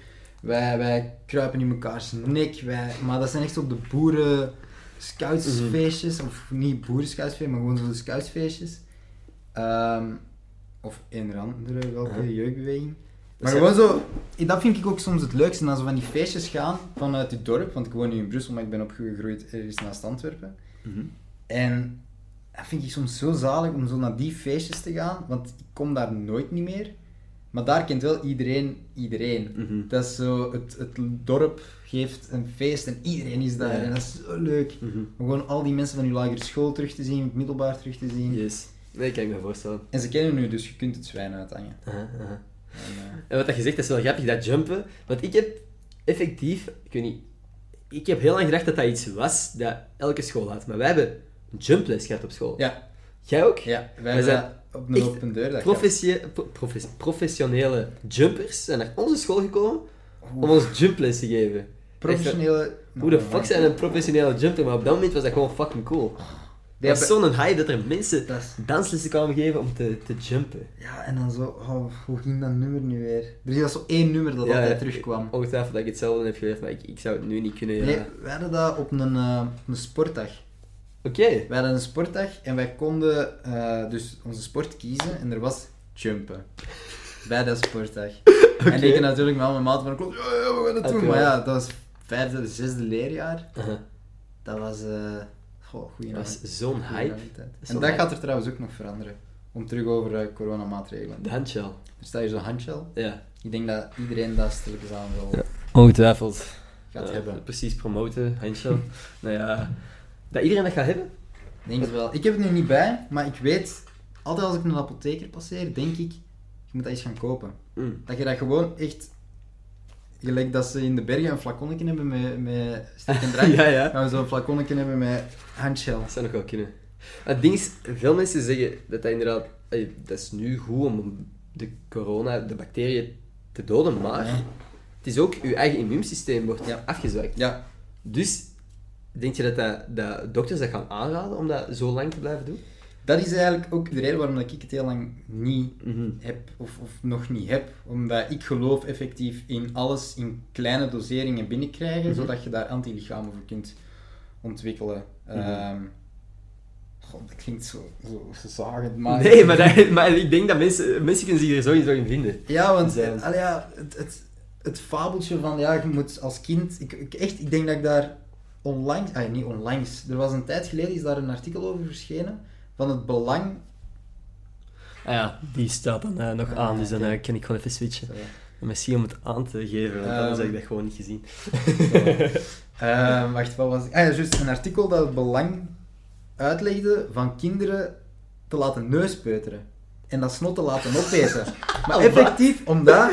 Wij, wij kruipen in mekaars nek. Wij, maar dat zijn echt zo de boeren scoutsfeestjes. Of niet boeren scoutsfeestjes, maar gewoon zo de scoutsfeestjes. Ehm, of een andere, welke Ja. jeugdbeweging. Maar gewoon zo, dat vind ik ook soms het leukste, als we van die feestjes gaan vanuit het dorp, want ik woon nu in Brussel, maar ik ben opgegroeid ergens naast Antwerpen. Mhm. En dat vind ik soms zo zalig om zo naar die feestjes te gaan, want ik kom daar nooit niet meer. Maar daar kent wel iedereen iedereen. Mhm. Dat is zo, het, het dorp geeft een feest en iedereen is daar. Ja. En dat is zo leuk. Mhm. Om gewoon al die mensen van je lagere school terug te zien, het middelbaar terug te zien. Yes. Nee, kan ik me voorstellen. En ze kennen nu, dus je kunt het zwijn uithangen. Aha, aha. En, eh, En wat dat je zegt, dat is wel grappig, dat jumpen. Want ik heb effectief, ik weet niet, ik heb heel lang gedacht dat dat iets was dat elke school had. Maar wij hebben jumples gehad op school. ja, Jij ook? ja, wij zijn op een open deur. Dat Professie- pro- profes- professionele jumpers zijn naar onze school gekomen om ons jumples te geven. Professionele Hoe de fuck zijn een professionele jumper? Maar op dat moment was dat gewoon fucking cool. Die Het was hebben- zo'n high dat er mensen Dat is- danslessen kwamen geven om te, te jumpen. Ja, en dan zo, oh, hoe ging dat nummer nu weer? Er was zo één nummer dat Ja, altijd terugkwam. Ongetwijfeld dat ik hetzelfde heb geleerd, maar ik, ik zou het nu niet kunnen. ja. Nee, wij hadden dat op een, op een sportdag. Oké. Wij hadden een sportdag en wij konden eh, dus onze sport kiezen en er was jumpen. Bij dat sportdag. En ik natuurlijk met al mijn maten van, klopt, ja, ja, we gaan dat doen. Maar ja, dat was vijfde, zesde leerjaar. Aha. Dat was, eh goh, goeie Dat was zo'n hype. En dat hype. gaat er trouwens ook nog veranderen. Om terug over eh, coronamaatregelen. De handshell. Er staat hier zo'n handshell. Ja. Ik denk dat iedereen dat stilletjes aan wel Ja. Ongetwijfeld. gaat hebben. Precies promoten, handshell. nou ja. Dat iedereen dat gaat hebben? Ik Denk het wel. Ik heb het nu niet bij, maar ik weet, altijd als ik een apotheker passeer, denk ik, je moet dat eens gaan kopen. Mm. Dat je dat gewoon echt, gelijk dat ze in de bergen een flaconnetje hebben met, met steek en drank, ja, ja. gaan we zo'n flaconnetje hebben met handshell. Dat zou nog wel kunnen. Het ding is, veel mensen zeggen dat dat inderdaad... dat is nu goed om de corona, de bacteriën te doden, maar... Ja. Het is ook, je eigen immuunsysteem wordt Ja. afgezwakt. Ja, Dus, denk je dat, dat, dat dokters dat gaan aanraden om dat zo lang te blijven doen? dat is eigenlijk ook de reden waarom dat ik het heel lang niet Mhm. heb, of, of nog niet heb. Omdat ik geloof effectief in alles in kleine doseringen binnenkrijgen, Mhm. zodat je daar antilichamen voor kunt ontwikkelen. Mhm. Ehm, God, dat klinkt zo, zo, maar... Nee, maar, dat, maar ik denk dat mensen, mensen kunnen zich er sowieso in vinden. Ja, want allee, ja, het, het, het fabeltje van, ja, je moet als kind... Ik, ik, echt, ik denk dat ik daar onlangs... Ah, niet onlangs. Er was een tijd geleden, is daar een artikel over verschenen, van het belang... Ah ja, die staat dan eh, nog Ah, aan, dus dan eh, kan ik gewoon even switchen. Sorry. Misschien om het aan te geven, want anders Ehm. heb ik dat gewoon niet gezien. Ehm, wacht, wat was ik? Ah ja, juist, een artikel dat het belang uitlegde van kinderen te laten neuspeuteren. En dat snot te laten opeten. Maar effectief, omdat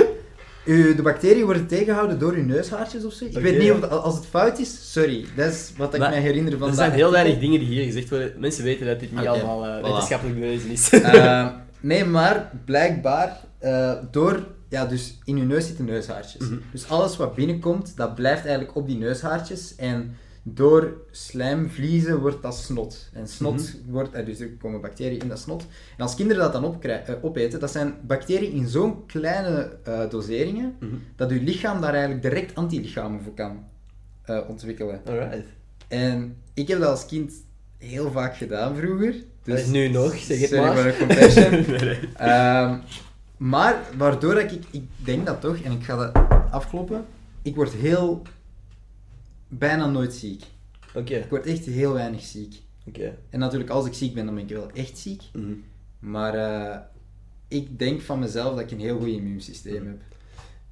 u, de bacteriën worden tegengehouden door uw neushaartjes of zo. Ik weet niet ja. of het- als het fout is, sorry. Dat is wat ik Maar mij herinner van Er dat zijn heel weinig dingen die hier gezegd worden. Mensen weten dat dit niet allemaal eh, voilà. wetenschappelijk bewezen is. Ehm, nee, maar blijkbaar eh, door... Ja, dus in uw neus zitten neushaartjes. Mhm. Dus alles wat binnenkomt, dat blijft eigenlijk op die neushaartjes. En door slijmvliezen wordt dat snot. En snot Mhm. wordt... eh, dus er komen bacteriën in dat snot. En als kinderen dat dan opkrij- eh, opeten, dat zijn bacteriën in zo'n kleine eh, doseringen, Mhm. dat uw lichaam daar eigenlijk direct antilichamen voor kan ontwikkelen. Alright. En ik heb dat als kind heel vaak gedaan vroeger. Dat is nu nog, zeg het sorry maar. voor. Nee, nee. Ehm, maar waardoor dat ik, ik denk dat toch, en ik ga dat afkloppen, ik word heel, bijna nooit ziek. Oké, Ik word echt heel weinig ziek. oké. En natuurlijk, als ik ziek ben, dan ben ik wel echt ziek. Mhm. Maar eh, ik denk van mezelf dat ik een heel goed immuunsysteem heb.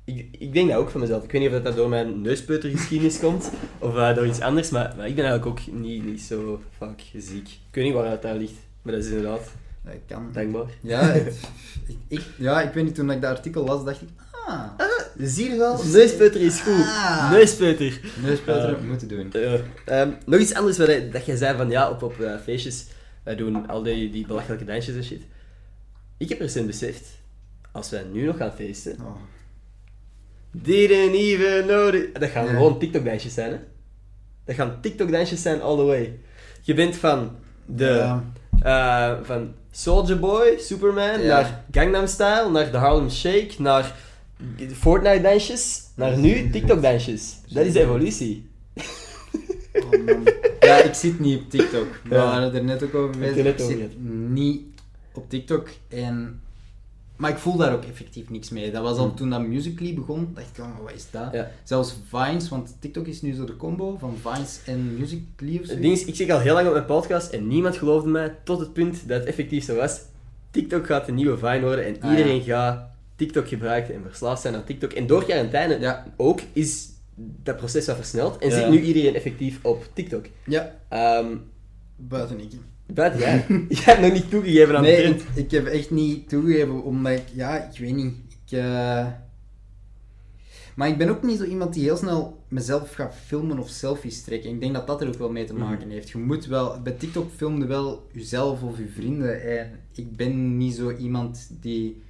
Ik, ik denk dat ook van mezelf. Ik weet niet of dat, door mijn neuspeutergeschiedenis komt, of eh, door iets anders, maar, maar ik ben eigenlijk ook niet, niet zo vaak ziek. Ik weet niet waar dat daar ligt, maar dat is inderdaad Dat kan. dankbaar. Ja, het- ik, ik- ja, ik weet niet, toen ik dat artikel las, dacht ik, ah, Zie je wel? Neuspeuter is goed. Ah. Neuspeuter. neuspeuteren Eh, moeten doen. Ehm, nog iets anders wat je, dat jij zei van ja, op, op eh, feestjes, wij doen al die, die belachelijke dansjes en shit. Ik heb recent beseft, als wij nu nog gaan feesten, Oh. didn't even know it. Dat gaan gewoon TikTok-dansjes zijn, hè? Dat gaan TikTok-dansjes zijn all the way. Je bent van de... Ja. eh, van Soldier Boy, Superman, Ja. naar Gangnam Style, naar de Harlem Shake, naar Fortnite-dansjes, naar nu TikTok-dansjes. Dat is de evolutie. Oh, man. Ja, ik zit niet op TikTok. We Ja. waren er net ook over bezig. Ik over zit niet op TikTok. En... Maar ik voel daar ook effectief niks mee. Dat was al Hmm. toen dat Musical.ly begon. dacht ik, oh, wat is dat? Ja. Zelfs Vines, want TikTok is nu zo de combo van Vines en Musical.ly of zo. Het ding is, ik zeg al heel lang op mijn podcast en niemand geloofde mij tot het punt dat het effectief zo was. TikTok gaat de nieuwe Vine worden en Ah, iedereen ja. gaat TikTok gebruiken en verslaafd zijn aan TikTok. En door quarantaine Ja. ook is dat proces wat versneld en Ja. zit nu iedereen effectief op TikTok. Ja, Ehm buiten ik. buiten jij. jij hebt nog niet toegegeven aan de Nee, trend. ik, ik heb echt niet toegegeven, omdat ik, ja, ik weet niet. Ik, eh, Maar ik ben ook niet zo iemand die heel snel mezelf gaat filmen of selfies trekken. Ik denk dat dat er ook wel mee te maken Mhm. heeft. Je moet wel, bij TikTok filmde wel jezelf of je vrienden. En ik ben niet zo iemand die,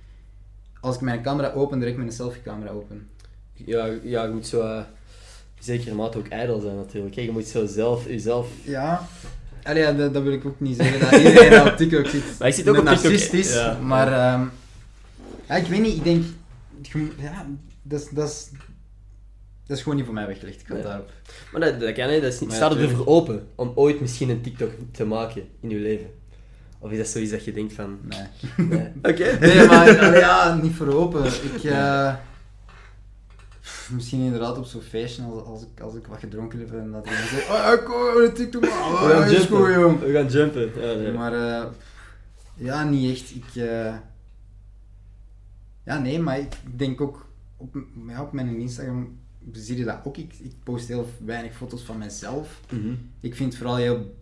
als ik mijn camera open, direct mijn selfie-camera open. Ja, ja, je moet zo... eh, zeker mate ook ijdel zijn natuurlijk. Kijk, je moet zo zelf, jezelf... Ja. Allee, ja, dat, dat wil ik ook niet zeggen, dat iedereen op TikTok zit. Maar ik zit ook op TikTok, narcistisch, ja. maar... ehm, ja, ik weet niet, ik denk... Ja, dat is... Dat is dat is gewoon niet voor mij weggelegd, ik ga Nee. daarop. Maar dat, dat kan, hè. Dat is niet, staat er ervoor open om ooit misschien een TikTok te maken in je leven? Of is dat zoiets dat je denkt van... Nee. Nee. Oké. Nee, maar allee, ja, niet voor open. Ik... eh, pff, Misschien inderdaad op zo'n feestje, als, als, ik, als ik wat gedronken heb en dat iemand zegt, oh, ik kom een TikTok maken, We oh, gaan goed, jumpen. jong. We gaan jumpen. Ja, nee. Maar, eh, ja, niet echt. Ik, eh, ja, nee, maar ik denk ook, op, ja, op mijn Instagram zie je dat ook. Ik, ik post heel weinig foto's van mezelf. Mhm. Ik vind het vooral heel.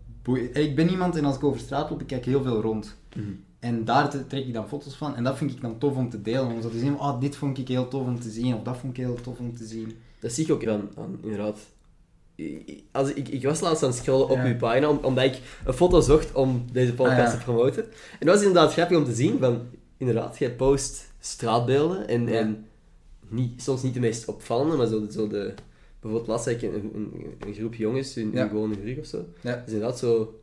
Ik ben iemand, en als ik over straat loop, ik kijk heel veel rond. Mhm. En daar trek ik dan foto's van. En dat vind ik dan tof om te delen. Om zo te zien, oh, dit vond ik heel tof om te zien. Of dat vond ik heel tof om te zien. Dat zie ik ook aan, aan inderdaad. Als ik, ik was laatst aan het scrollen op Ja. uw pagina, om- omdat ik een foto zocht om deze podcast Ah, ja. te promoten. En dat was inderdaad grappig om te zien, van, inderdaad, jij post straatbeelden en, Ja. en niet, soms niet de meest opvallende, maar zo, zo de... Bijvoorbeeld laatst ik een, een, een groep jongens in, Ja. in gewone rug of zo. Ja. Dat is inderdaad zo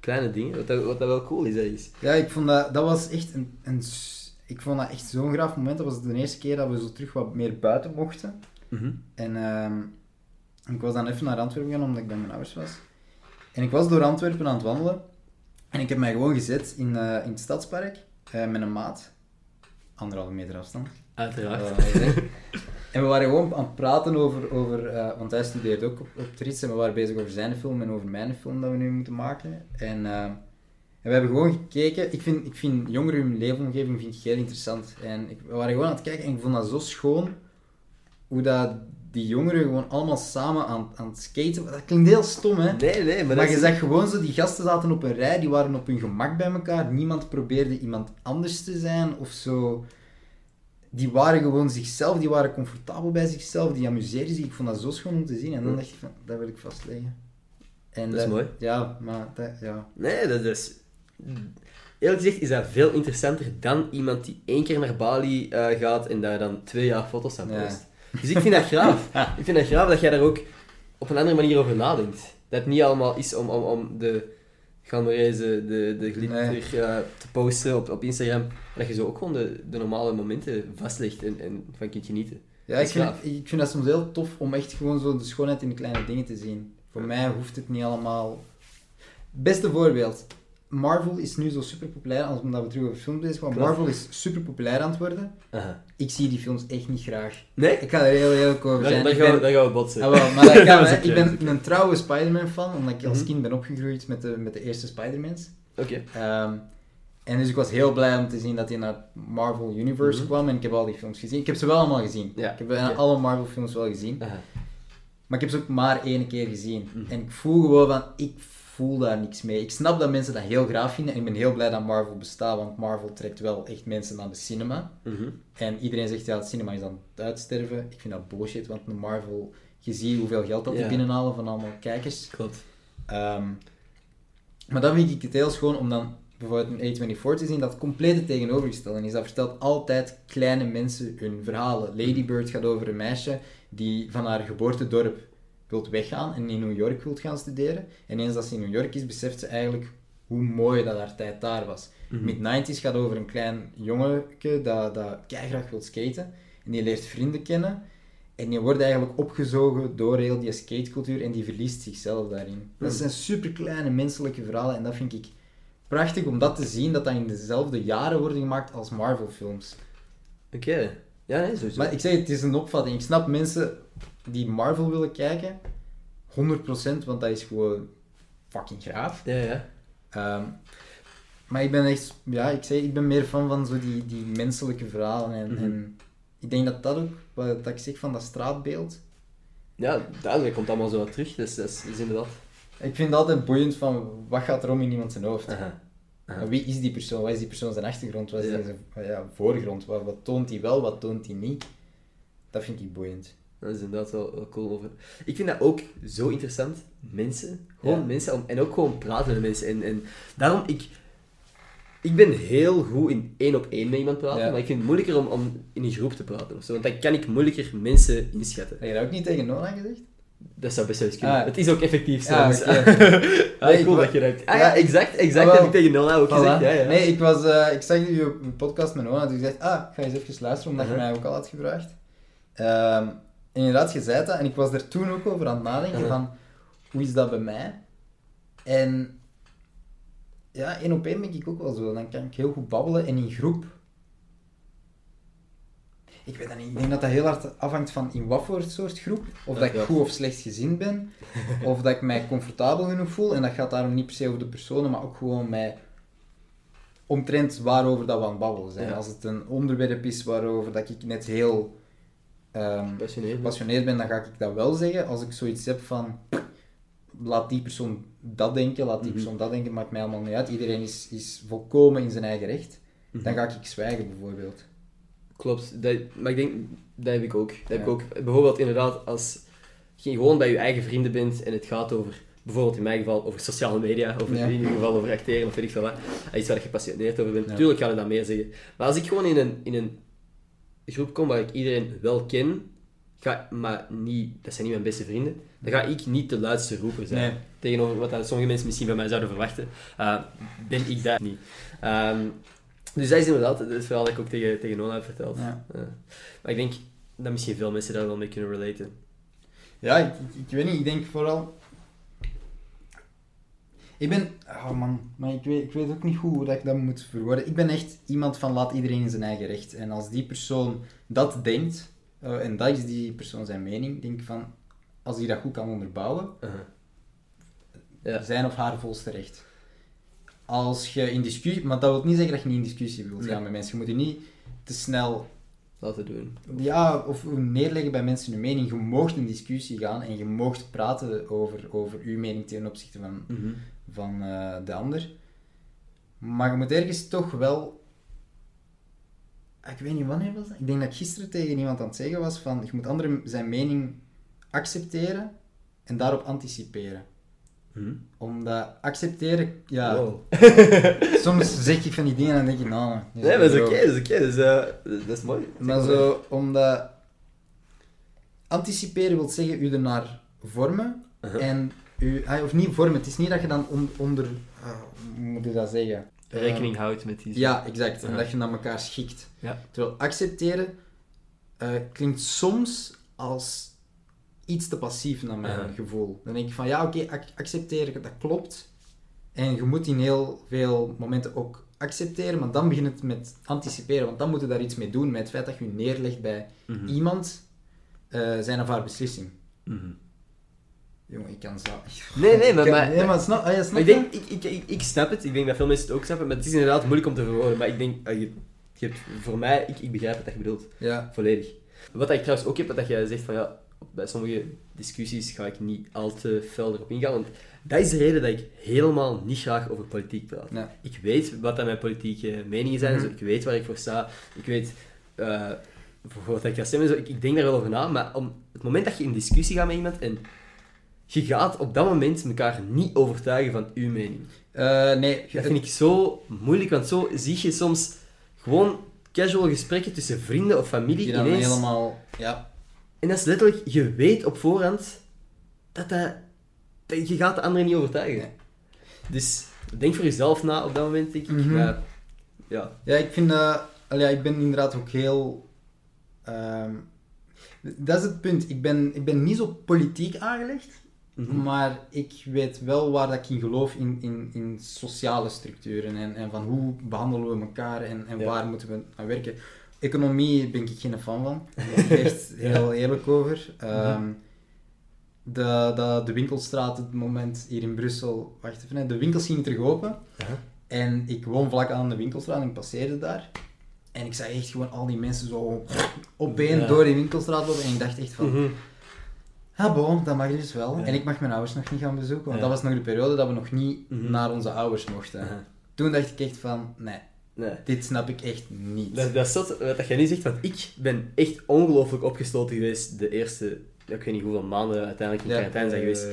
kleine dingen, wat dat, wat dat wel cool is. ergens. Ja, ik vond dat, dat was echt een, een... Ik vond dat echt zo'n graaf moment. Dat was de eerste keer dat we zo terug wat meer buiten mochten. Mhm. En ehm, ik was dan even naar Antwerpen gegaan, omdat ik bij mijn ouders was. En ik was door Antwerpen aan het wandelen. En ik heb mij gewoon gezet in, eh, in het stadspark eh, met een maat. Anderhalve meter afstand. Uiteraard. En we waren gewoon aan het praten over, over eh, want hij studeert ook op, op Trits en we waren bezig over zijn film en over mijn film dat we nu moeten maken. En, eh, en we hebben gewoon gekeken. Ik vind, ik vind jongeren hun leefomgeving vind ik heel interessant. En ik, we waren gewoon aan het kijken en ik vond dat zo schoon hoe dat die jongeren gewoon allemaal samen aan, aan het skaten. Dat klinkt heel stom, hè? Nee, nee, maar, je is... zag gewoon zo, die gasten zaten op een rij, die waren op hun gemak bij elkaar. Niemand probeerde iemand anders te zijn of zo. Die waren gewoon zichzelf, die waren comfortabel bij zichzelf, die amuseerden zich. Ik vond dat zo schoon om te zien. En dan Ja. dacht ik van, dat wil ik vastleggen. En Dat is mooi. Ja, maar dat, ja. Nee, dat is... Eerlijk gezegd is dat veel interessanter dan iemand die één keer naar Bali eh, gaat en daar dan twee jaar foto's aan Ja. post. Dus ik vind dat graaf. Ik vind dat graaf dat jij daar ook op een andere manier over nadenkt. Dat het niet allemaal is om, om, om de glamoureuse, de, de glitter Nee. te posten op, op Instagram. Maar dat je zo ook gewoon de, de normale momenten vastlegt en, en van kunt genieten. Ja, ik vind, gaaf. ik vind dat soms heel tof om echt gewoon zo de schoonheid in de kleine dingen te zien. Voor mij hoeft het niet allemaal... Beste voorbeeld. Marvel is nu zo super populair, omdat we terug over films bezig. Klopt. Marvel is super populair aan het worden. Aha. Ik zie die films echt niet graag. Nee? Ik ga er heel eerlijk over zijn. dan, gaan we, ben- dan gaan we botsen. Ah, wel, maar Ik ben een trouwe Spider-Man fan, omdat ik als Mhm. kind ben opgegroeid met de, met de eerste Spider-Mans. Oké. Ehm, en dus ik was heel blij om te zien dat hij naar het Marvel Universe Mhm. kwam en ik heb al die films gezien. Ik heb ze wel allemaal gezien. Ja, Ik heb alle Marvel films wel gezien. Aha. Maar ik heb ze ook maar één keer gezien. Mhm. En ik voel gewoon van, ik voel daar niks mee. Ik snap dat mensen dat heel graag vinden en ik ben heel blij dat Marvel bestaat, want Marvel trekt wel echt mensen naar de cinema. Mhm. En iedereen zegt, ja, het cinema is aan het uitsterven. Ik vind dat bullshit, want Marvel, je ziet hoeveel geld dat die binnenhalen van allemaal kijkers. Klopt. Ehm, maar dan vind ik het heel schoon om dan bijvoorbeeld een A24 te zien dat complete tegenovergestelde is. Dat vertelt altijd kleine mensen hun verhalen. Lady Bird gaat over een meisje die van haar geboortedorp wilt weggaan en in New York wilt gaan studeren. En eens dat ze in New York is, beseft ze eigenlijk hoe mooi dat haar tijd daar was. Mhm. Mid-90s gaat over een klein jongetje dat, dat graag wil skaten. En die leert vrienden kennen. En die wordt eigenlijk opgezogen door heel die skatecultuur en die verliest zichzelf daarin. Dat Mhm. zijn super kleine menselijke verhalen en dat vind ik prachtig om dat te zien, dat dat in dezelfde jaren worden gemaakt als Marvel-films. Oké. Ja, nee, sowieso. Maar ik zeg, het is een opvatting. Ik snap mensen die Marvel willen kijken, 100%, want dat is gewoon fucking graaf. Ja, ja. Ehm, maar ik ben echt, ja, ik zeg, ik ben meer fan van zo die, die menselijke verhalen. En, Mhm. en ik denk dat dat ook, wat dat ik zeg van dat straatbeeld, Ja, duidelijk komt allemaal zo wat terug. Dus dat is, is inderdaad. ik vind het altijd boeiend van wat gaat er om in iemand zijn hoofd. Aha. Aha. En Wie is die persoon? Wat is die persoon zijn achtergrond? Wat is Ja. zijn ja, voorgrond? Wat, wat toont hij wel, wat toont hij niet? Dat vind ik boeiend. Dat is inderdaad wel, wel cool over. Ik vind dat ook zo interessant. Mensen. Gewoon Ja. mensen. Om, en ook gewoon praten met mensen. En, en daarom, ik, ik ben heel goed in één op één met iemand praten. Ja. Maar ik vind het moeilijker om, om in een groep te praten of zo. Want dan kan ik moeilijker mensen inschatten. Heb je dat ook niet tegen Nona gezegd? Dat zou best wel eens kunnen. Ah. Het is ook effectief. Ja, dus- ah, Nee, ik cool dat je dat... Ah Ja, exact. Exact Ah, heb ik tegen Nona ook gezegd. Ja, ja. Nee, ik, was, eh, ik zag u op een podcast met Nona, dus ik dacht, ah, ik ga eens even luisteren, omdat je mij ook al had gevraagd. Ehm, en inderdaad, je zei dat, en ik was er toen ook over aan het nadenken van, hoe is dat bij mij? En ja, één op één ben ik ook wel zo. Dan kan ik heel goed babbelen en in groep. Ik weet dat niet. Ik denk dat dat heel hard afhangt van in wat voor soort groep. Of Ja, dat ik ja. goed of slecht gezind ben. of dat ik mij comfortabel genoeg voel. En dat gaat daarom niet per se over de personen, maar ook gewoon mij omtrent waarover dat we aan het babbelen zijn. Als het een onderwerp is waarover dat ik net heel Passioneerd. gepassioneerd ben, dan ga ik dat wel zeggen. Als ik zoiets heb van, laat die persoon dat denken, laat die Mhm. persoon dat denken, maakt mij allemaal niet uit. Iedereen is, is volkomen in zijn eigen recht. Mhm. Dan ga ik zwijgen, bijvoorbeeld. Klopt, dat, maar ik denk, dat heb ik ook. Dat heb ik ook. Bijvoorbeeld inderdaad, als je gewoon bij je eigen vrienden bent en het gaat over, bijvoorbeeld in mijn geval, over sociale media, of Ja. in ieder geval over acteren of weet ik veel wat, iets waar je gepassioneerd over bent, Ja. natuurlijk kan ik dat meer zeggen. Maar als ik gewoon in een, in een groep kom waar ik iedereen wel ken, ga, maar niet, dat zijn niet mijn beste vrienden, dan ga ik niet de luidste roeper zijn. Nee. Tegenover wat dat sommige mensen misschien van mij zouden verwachten, eh, ben ik dat niet. Ehm, dus dat is inderdaad het verhaal dat ik ook tegen, tegen Nona heb verteld. Ja. Eh, maar ik denk dat misschien veel mensen daar wel mee kunnen relaten. Ja, ik, ik, ik weet niet, ik denk vooral... Ik ben... Oh man, maar ik weet, ik weet ook niet goed hoe dat ik dat moet verwoorden. Ik ben echt iemand van laat iedereen in zijn eigen recht. En als die persoon dat denkt, eh, en dat is die persoon zijn mening, denk ik van... Als hij dat goed kan onderbouwen. Ja. zijn of haar volste recht. Als je in discussie... Maar dat wil niet zeggen dat je niet in discussie wilt Nee. gaan met mensen. Je moet je niet te snel Laten doen. ja, of neerleggen bij mensen hun mening. Je moogt in discussie gaan en je moogt praten over, over uw mening ten opzichte van, van eh, de ander. Maar je moet ergens toch wel... Ik weet niet wanneer was dat. Ik denk dat ik gisteren tegen iemand aan het zeggen was van... Je moet anderen zijn mening accepteren en daarop anticiperen. Hm? Omdat accepteren... Ja, Wow. soms zeg ik van die dingen en dan denk ik... Nou, nee, dat is oké, dat is oké. Dat, is, eh, dat is mooi. Maar zo, omdat anticiperen wil zeggen u ernaar vormen Uh-huh. en u, of niet vormen, het is niet dat je dan on- onder, hoe moet je dat zeggen? Rekening houdt met die... Eh, ja, exact, en dat je naar elkaar schikt. Ja. Terwijl accepteren eh, klinkt soms als iets te passief naar mijn gevoel. Dan denk ik van ja, oké, ac- accepteren, dat klopt. En je moet in heel veel momenten ook accepteren, maar dan begint het met anticiperen, want dan moet je daar iets mee doen met het feit dat je je neerlegt bij Mhm. iemand, eh, zijn of haar beslissing. Mhm. Jongen, ik kan zo... Nee, nee, maar... Ik- maar, nee, maar snap, ah, ja, snap ik denk, ik, ik, snap het. Ik denk dat veel mensen het ook snappen. Maar het is inderdaad moeilijk om te verwoorden. Maar ik denk, ah, je, je hebt, voor mij, ik, ik begrijp wat je bedoelt. Ja. Volledig. Wat ik trouwens ook heb, dat jij zegt van ja, bij sommige discussies ga ik niet al te fel erop ingaan. Want dat is de reden dat ik helemaal niet graag over politiek praat. Ja. Ik weet wat dat mijn politieke meningen zijn, Mhm. ik weet waar ik voor sta, ik weet eh, voor wat ik ga stemmen. Zo, ik, ik denk daar wel over na, maar om het moment dat je in discussie gaat met iemand en je gaat op dat moment elkaar niet overtuigen van uw mening. Eh, nee, Dat vind ik zo moeilijk, want zo zie je soms gewoon casual gesprekken tussen vrienden of familie die ineens. helemaal... Ja. En dat is letterlijk, je weet op voorhand dat dat... dat je gaat de anderen niet overtuigen. Nee. Dus denk voor jezelf na op dat moment, denk ik. Mhm. Maar, ja. Ja, ik vind... ja, ik ben inderdaad ook heel... ehm, dat is het punt. Ik ben, ik ben niet zo politiek aangelegd, Mhm. maar ik weet wel waar dat ik in geloof in, in, in sociale structuren en, en van hoe behandelen we elkaar en, en Ja. waar moeten we aan werken. Economie ben ik geen fan van. Daar ben ik echt heel eerlijk over. Ehm, de, de, de winkelstraat het moment hier in Brussel... Wacht even, de winkels gingen terug open. En ik woon vlak aan de winkelstraat en ik passeerde daar. En ik zag echt gewoon al die mensen zo opeen Ja. door die winkelstraat lopen. En ik dacht echt van... Mhm. Ah, bon, dat mag dus wel. Ja. En ik mag mijn ouders nog niet gaan bezoeken, want Ja. dat was nog de periode dat we nog niet Mhm. naar onze ouders mochten. Toen dacht ik echt van, nee, Nee. dit snap ik echt niet. Dat, dat wat dat jij nu zegt, want ik ben echt ongelooflijk opgesloten geweest de eerste, ik weet niet hoeveel maanden uiteindelijk in quarantaine zijn geweest.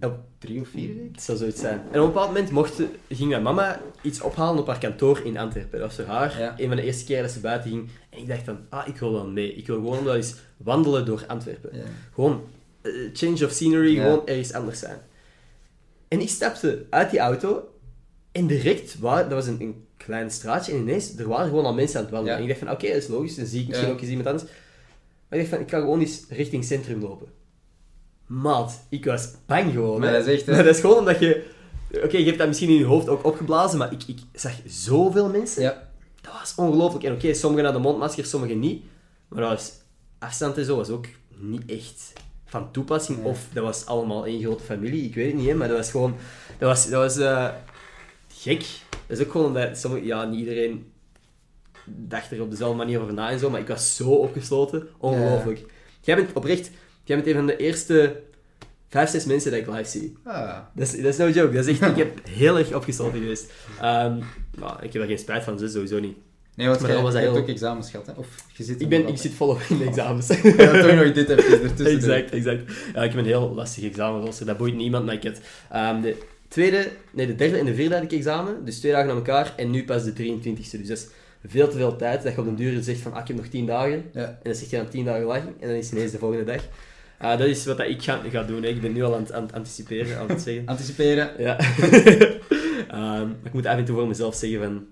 eh, Op- drie of vier, denk ik. Het zou zoiets zijn. En op een bepaald moment mocht, ging mijn mama iets ophalen op haar kantoor in Antwerpen. Dat was voor haar een van de eerste keer dat ze buiten ging. En ik dacht van, ah, ik wil wel mee. Ik wil gewoon wel eens wandelen door Antwerpen. Gewoon change of scenery, Ja. gewoon ergens anders zijn. En ik stapte uit die auto en direct, waar, dat was een, een klein straatje en ineens, er waren gewoon al mensen aan het wandelen. Ja. En ik dacht van, oké, dat is logisch, dan zie ik misschien ook eens iemand anders. Maar ik dacht van, ik ga gewoon eens richting centrum lopen. Maat, ik was bang gewoon. Maar dat is echt, hè. Maar dat is gewoon omdat je... Oké, je hebt dat misschien in je hoofd ook opgeblazen, maar ik, ik zag zoveel mensen. Ja. Dat was ongelooflijk. En oké, sommigen hadden mondmaskers, sommigen niet. Maar dat was, afstand en zo was ook niet echt van toepassing. Of dat was allemaal één grote familie, ik weet het niet, hè, maar dat was gewoon... Dat was, dat was eh, gek. Dat is ook gewoon omdat sommige, ja, niet iedereen dacht er op dezelfde manier over na en zo, maar ik was zo opgesloten. Ongelooflijk. Jij bent oprecht... Jij bent een van de eerste vijf, zes mensen dat ik live zie. Ah. Dat is, dat is no joke. Dat is echt, ik heb heel erg opgesloten geweest. Ehm, maar ik heb er geen spijt van, dus sowieso niet. Nee, want jij was je hebt ook examens gehad, hè? Of je zit Ik, ben, ik zit volop in de examens. Ja, toch nog dit even ertussen. exact, exact. Ja, ik heb een heel lastig examenrooster. Dat boeit niemand, maar ik heb ehm, de tweede, nee, de derde en de vierde had ik examen. Dus twee dagen aan elkaar. En nu pas de 23e. Dus dat is veel te veel tijd. Dat je op den duur zegt van, ah, ik heb nog 10 dagen. Ja. En dan zeg je dan 10 dagen lang. En dan is het ineens de volgende dag. Ah, dat is wat dat ik ga, ga doen. Hè. Ik ben nu al aan het, anticiperen, aan het zeggen. Anticiperen. Ja. Maar ik moet af en toe voor mezelf zeggen van...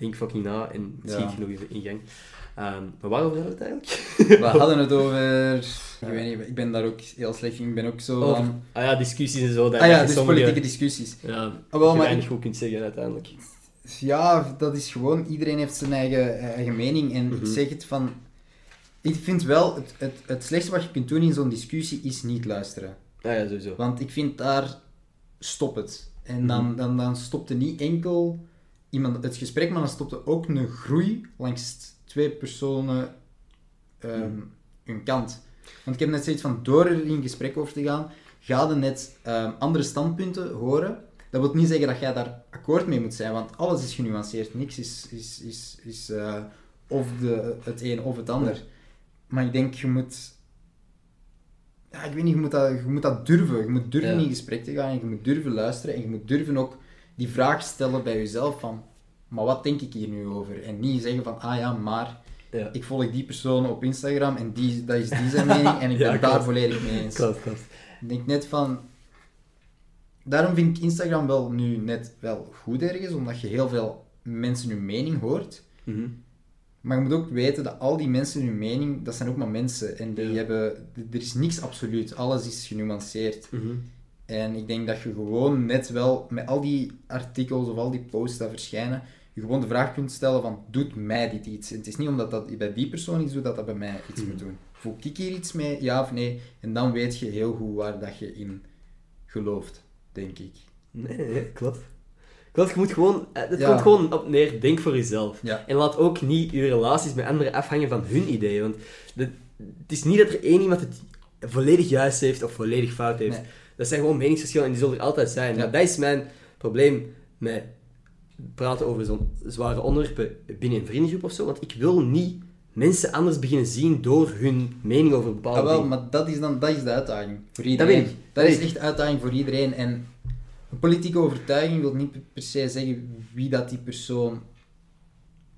Denk fucking na en schiet Ja. genoeg in gang. Ehm, maar waarover hadden we het eigenlijk? We hadden het over... Ik weet niet, ik ben daar ook heel slecht in. Ik ben ook zo Over- van... Ah ja, discussies en zo. Dat Ah ja, dus sommige- politieke discussies. Ja, Ah, wel, je maar weinig goed kunt zeggen uiteindelijk. Ja, dat is gewoon... Iedereen heeft zijn eigen, eigen mening. En Mhm. ik zeg het van... Ik vind wel, het, het, het slechtste wat je kunt doen in zo'n discussie is niet luisteren. Ah ja, sowieso. Want ik vind daar... Stop het. En Mhm. dan, dan, dan stopte niet enkel iemand het gesprek, maar dan stopte ook een groei langs twee personen Mhm. hun kant. Want ik heb net zoiets van, door er in gesprek over te gaan, ga je net ehm, andere standpunten horen. Dat wil niet zeggen dat jij daar akkoord mee moet zijn, want alles is genuanceerd. Niks is, is, is, is eh, of de, het een of het ander. Maar ik denk, je moet... Ja, ik weet niet, je moet dat, je moet dat durven. Je moet durven Ja. in gesprek te gaan en je moet durven luisteren en je moet durven ook die vraag stellen bij jezelf van, maar wat denk ik hier nu over? En niet zeggen van, ah ja, maar Ja. ik volg die persoon op Instagram en die, dat is die zijn mening en ik Ja, ben daar volledig mee eens. Klopt, klopt. Ik denk net van... Daarom vind ik Instagram wel nu net wel goed ergens, omdat je heel veel mensen hun mening hoort. Mhm. Maar je moet ook weten dat al die mensen hun mening, dat zijn ook maar mensen. En die Ja. hebben... Er is niks absoluut. Alles is genuanceerd. Mhm. En ik denk dat je gewoon net wel, met al die artikels of al die posts die verschijnen, je gewoon de vraag kunt stellen van, doet mij dit iets? En het is niet omdat dat bij die persoon iets doet, dat dat bij mij iets Mhm. moet doen. Voel ik hier iets mee, ja of nee? En dan weet je heel goed waar dat je in gelooft, denk ik. Nee, klopt. Klopt, je moet gewoon... eh, Het Ja. komt gewoon op neer, denk voor jezelf. Ja. En laat ook niet je relaties met anderen afhangen van hun ideeën. Want de- het is niet dat er één iemand het volledig juist heeft of volledig fout heeft. Nee. Dat zijn gewoon meningsverschillen en die zullen er altijd zijn. Ja. Maar dat is mijn probleem met praten over zo'n zware onderwerpen binnen een vriendengroep of zo. Want ik wil niet mensen anders beginnen zien door hun mening over bepaalde Ah, wel, dingen. maar dat is dan dat is de uitdaging voor iedereen. weet Dat, ik, dat is echt de uitdaging voor iedereen. En een politieke overtuiging wil niet per se zeggen wie dat die persoon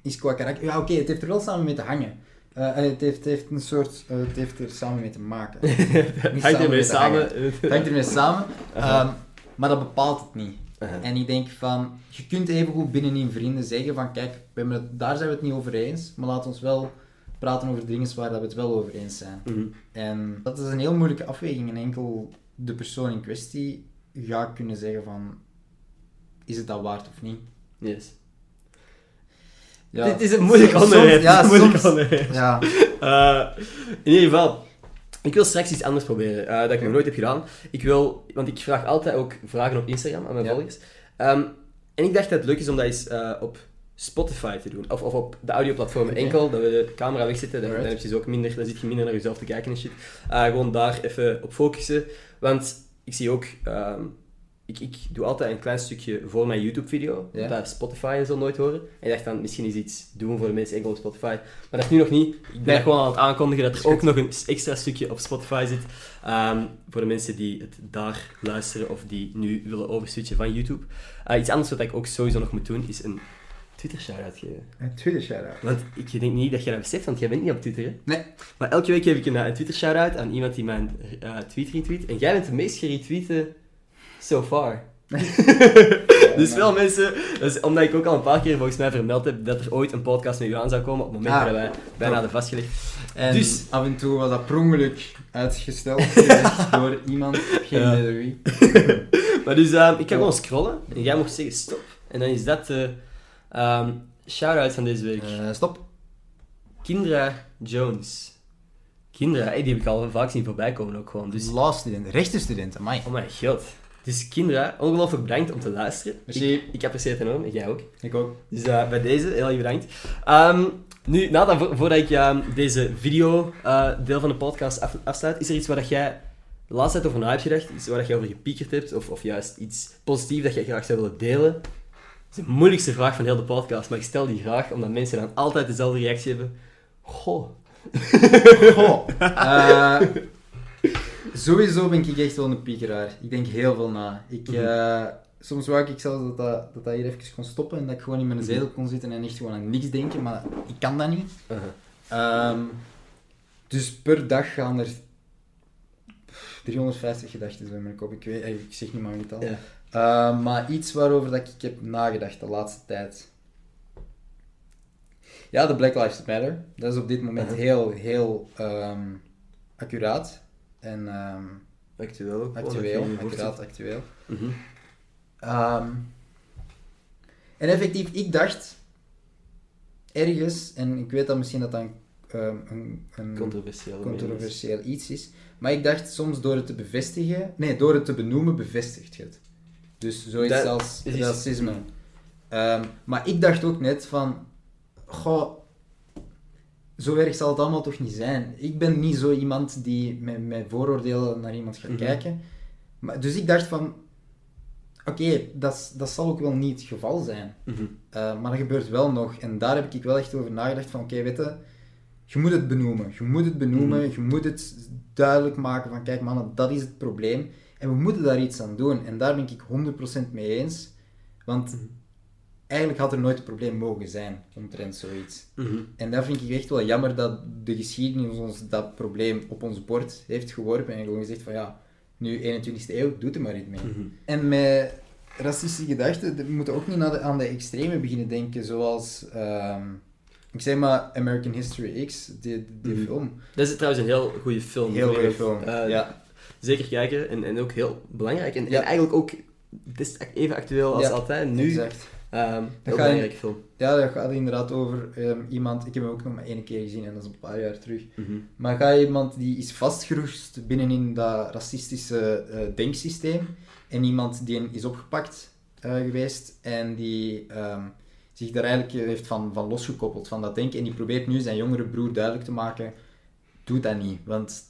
is qua karakter. Ja, oké, het heeft er wel samen mee te hangen. Eh, het, heeft, heeft een soort, eh, het heeft er samen mee te maken. Het hangt ermee samen. Het hangt ermee samen, ehm, maar dat bepaalt het niet. En ik denk van, je kunt evengoed binnenin vrienden zeggen van, kijk, het, daar zijn we het niet over eens, maar laat ons wel praten over dingen waar dat we het wel over eens zijn. Mhm. En dat is een heel moeilijke afweging en enkel de persoon in kwestie gaat kunnen zeggen van, is het dat waard of niet? Yes. Ja. Dit is een moeilijk onderwerp. ja, moeilijk soms- onderwerp. Ja, Eh, in ieder geval, ik wil straks iets anders proberen, eh, dat ik nog nooit heb gedaan. Ik wil, want ik vraag altijd ook vragen op Instagram aan mijn Ja. volgers. Ehm, en ik dacht dat het leuk is om dat eens eh, op Spotify te doen. Of, of op de audioplatformen enkel, dat we de camera wegzetten. Dan, dan heb je dus ook minder, dan zit je minder naar jezelf te kijken en shit. Gewoon daar even op focussen. Want ik zie ook, ehm, ik, ik doe altijd een klein stukje voor mijn YouTube-video, Ja. dat Spotify en zo nooit horen. En ik dacht dan, misschien is iets doen voor de mensen enkel op Spotify. Maar dat is nu nog niet. Ik ben Nee. gewoon aan het aankondigen dat er ook nog een extra stukje op Spotify zit. Ehm, voor de mensen die het daar luisteren of die nu willen overswitchen van YouTube. Eh, iets anders wat ik ook sowieso nog moet doen, is een Twitter shout-out geven. Een tweede shout-out. Want ik denk niet dat jij dat beseft, want jij bent niet op Twitter, hè? Nee. Maar elke week geef ik een, eh, een Twitter shout-out aan iemand die mijn eh, tweet retweet. En jij bent de meest geretweete so far. dus veel mensen, dus omdat ik ook al een paar keer volgens mij vermeld heb dat er ooit een podcast met u aan zou komen, op het moment Ah, dat wij bijna hadden vastgelegd. En Dus- af en toe was dat per ongeluk uitgesteld door iemand. Geen Ja. idee door wie. Maar dus, ehm, ik ga gewoon scrollen en jij mocht zeggen stop. En dan is dat de ehm shout-out van deze week. Eh, stop. Kindra Jones. Kindra, hey, die heb ik al vaak zien voorbij komen ook gewoon. Dus, Law student, rechtenstudent, amai. oh mijn god. Dus Kindra, ongelooflijk bedankt om te luisteren. Merci. Ik, ik apprecieer het enorm, en jij ook. Ik ook. Dus eh, bij deze, heel erg bedankt. Ehm, nu, Nathan, vo- voordat ik ehm, deze video eh, deel van de podcast af, afsluit, is er iets waar dat jij de laatste tijd over na hebt gedacht? Iets waar dat jij over gepiekerd hebt? Of, of juist iets positiefs dat jij graag zou willen delen? Dat is de moeilijkste vraag van heel de podcast, maar ik stel die graag omdat mensen dan altijd dezelfde reactie hebben. Goh. Goh. Sowieso ben ik echt wel een piekeraar. Ik denk heel veel na. Ik, eh, soms wou ik zelfs dat dat, dat dat hier even kon stoppen en dat ik gewoon in mijn zetel kon zitten en echt gewoon aan niks denken, maar ik kan dat niet. Uh-huh. Ehm, dus per dag gaan er 350 gedachten in mijn kop. Ik, weet, eh, ik zeg niet maar niet al. Ja. Ehm, maar iets waarover dat ik heb nagedacht de laatste tijd. Ja, de Black Lives Matter. Dat is op dit moment Uh-huh. heel, heel ehm, accuraat. En ehm, Actueel ook. actueel. Accuraat, actueel. Mhm. Ehm, en effectief, ik dacht ergens, en ik weet dat misschien dat dan ehm, een, een Controversieel. controversieel iets is, maar ik dacht soms door het te bevestigen, nee, door het te benoemen bevestigt het. Dus zoiets Dat als is- racisme. Maar ik dacht ook net van, goh, zo erg zal het allemaal toch niet zijn. Ik ben niet zo iemand die met, met vooroordelen naar iemand gaat Mhm. kijken. Maar, dus ik dacht van, oké, dat, dat zal ook wel niet het geval zijn. Mhm. Uh, maar dat gebeurt wel nog. En daar heb ik wel echt over nagedacht van, oké, weet je, je moet het benoemen. Je moet het benoemen, Mhm. je moet het duidelijk maken van, kijk mannen, dat is het probleem. En we moeten daar iets aan doen. En daar ben ik 100% mee eens. Want. Eigenlijk had er nooit een probleem mogen zijn, omtrent zoiets. Mhm. En dat vind ik echt wel jammer dat de geschiedenis ons dat probleem op ons bord heeft geworpen. En gewoon gezegd van, ja, nu 21ste eeuw, doe er maar iets mee. Mhm. En met racistische gedachten, we moeten ook niet naar de, aan de extreme beginnen denken, zoals, ehm, ik zeg maar, American History X, die, die Mhm. film. Dat is trouwens een heel goede film. Heel goede film, eh, ja. Zeker kijken en, en ook heel belangrijk. En, Ja. en eigenlijk ook het is even actueel als Ja, altijd. Nu, Exact. Ehm heel belangrijke film. Ja, dat gaat inderdaad over ehm, iemand, ik heb hem ook nog maar één keer gezien en dat is een paar jaar terug. Mhm. Maar ga je iemand die is vastgeroest binnenin dat racistische eh, denksysteem en iemand die is opgepakt eh, geweest en die ehm, zich daar eigenlijk heeft van, van losgekoppeld van dat denken en die probeert nu zijn jongere broer duidelijk te maken, doe dat niet, want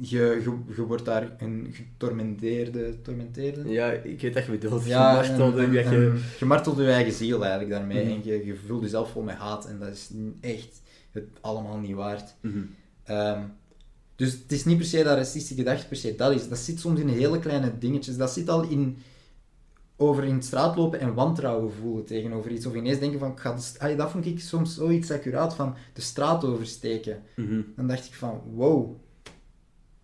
je, je, je wordt daar een getormenteerde, tormenteerde? Ja, ik weet dat je bedoelt. Ja, en- en- je... je martelt je eigen ziel eigenlijk daarmee. Mhm. En je, je voelt jezelf vol met haat. En dat is echt het allemaal niet waard. Mhm. Ehm, dus het is niet per se dat racistische gedachte per se dat is. Dat zit soms in hele kleine dingetjes. Dat zit al in over in de straat lopen en wantrouwen voelen tegenover iets. Of ineens denken van, ik ga de dat vond ik soms zoiets accuraat van de straat oversteken. Mhm. Dan dacht ik van, wow,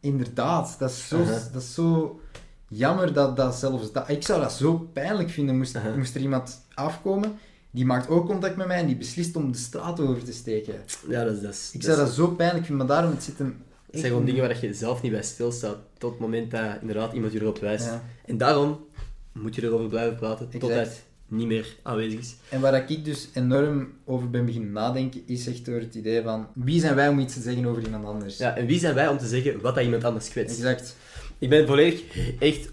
inderdaad, dat is zo, dat is zo jammer dat, dat zelfs dat... Ik zou dat zo pijnlijk vinden, moest, moest er iemand afkomen, die maakt ook contact met mij en die beslist om de straat over te steken. Ja, dat is... Dat is Ik zou dat zo pijnlijk vinden, maar daarom het zit hem... Het zijn gewoon dingen waar je zelf niet bij stilstaat, tot het moment dat inderdaad iemand je erop wijst. Ja. En daarom moet je erover blijven praten, tot Exact. het niet meer aanwezig is. En waar ik dus enorm over ben beginnen nadenken, is echt door het idee van, wie zijn wij om iets te zeggen over iemand anders? Ja, en wie zijn wij om te zeggen wat dat iemand anders kwetst? Exact. Ik ben volledig echt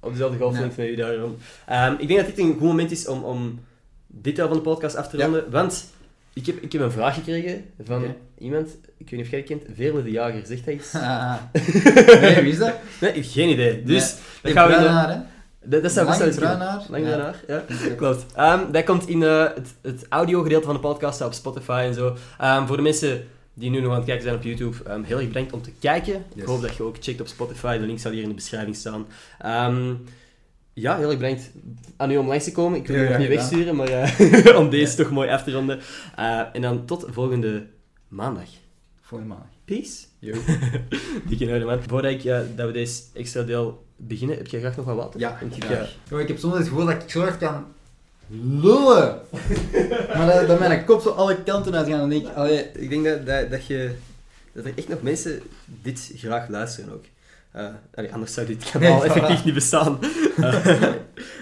op dezelfde golflengte met u daarom. Ehm, ik denk dat dit een goed moment is om, om dit deel van de podcast af te Ja. ronden, want ik heb, ik heb een vraag gekregen van iemand, ik weet niet of jij het kent, de Jager, zegt hij iets? nee, wie is dat? Nee, geen idee. Dus, Nee. dat gaan we in dat, dat zou best wel Lang bruin kunnen. haar? Lang Ja. bruin haar, ja. Oké. Klopt. Ehm, dat komt in eh, het, het audiogedeelte van de podcast, op Spotify en zo. Ehm, voor de mensen die nu nog aan het kijken zijn op YouTube, ehm, heel erg bedankt om te kijken. Ik hoop dat je ook checkt op Spotify. De link zal hier in de beschrijving staan. Ja, heel erg bedankt aan u om langs te komen. Ik wil u nog niet wegsturen, maar eh, om deze toch mooi af te ronden. En dan tot volgende maandag. Volgende maandag. Peace. Yo. Dikke man. Voordat ik, eh, dat we deze extra deel beginnen, heb jij graag nog wat water? Ja, ik, graag. eh, Yo, ik heb soms het gevoel dat ik zo hard kan lullen. maar dat, dat mijn kop zo alle kanten uit gaat en denk ik, allee, ik denk dat, dat, dat, je, dat er echt nog mensen dit graag luisteren ook. Eh, allee, anders zou dit kanaal Nee, voilà. effectief niet bestaan.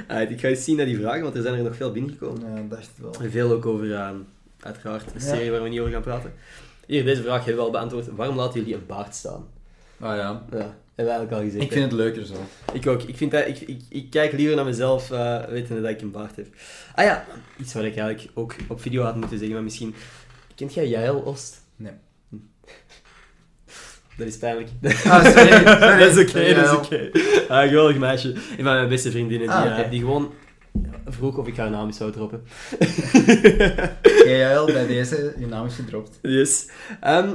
Eh, ik ga eens zien naar die vragen, want er zijn er nog veel binnengekomen. ja, dacht het wel. En veel ook over, eh, uiteraard, de Ja. serie waar we niet over gaan praten. Hier, deze vraag hebben we al beantwoord. Waarom laten jullie een baard staan? Ah ja. Ja, hebben we eigenlijk al gezegd. Ik vind het leuker zo. Ik ook. Ik, vind dat, ik, ik, ik kijk liever naar mezelf, eh wetende dat ik een baard heb. Ah ja, iets wat ik eigenlijk ook op video had moeten zeggen, maar misschien... Kent jij Jael Oost? Nee. Hm. Dat is pijnlijk. Ah, sorry. dat is oké, dat is Jael. oké. Ah, geweldig meisje. Een van mijn beste vriendinnen, die, Ah, eh, oké. die gewoon vroeg of ik haar naam zou droppen. JL, bij deze, je naam is gedropt. Yes. Ehm,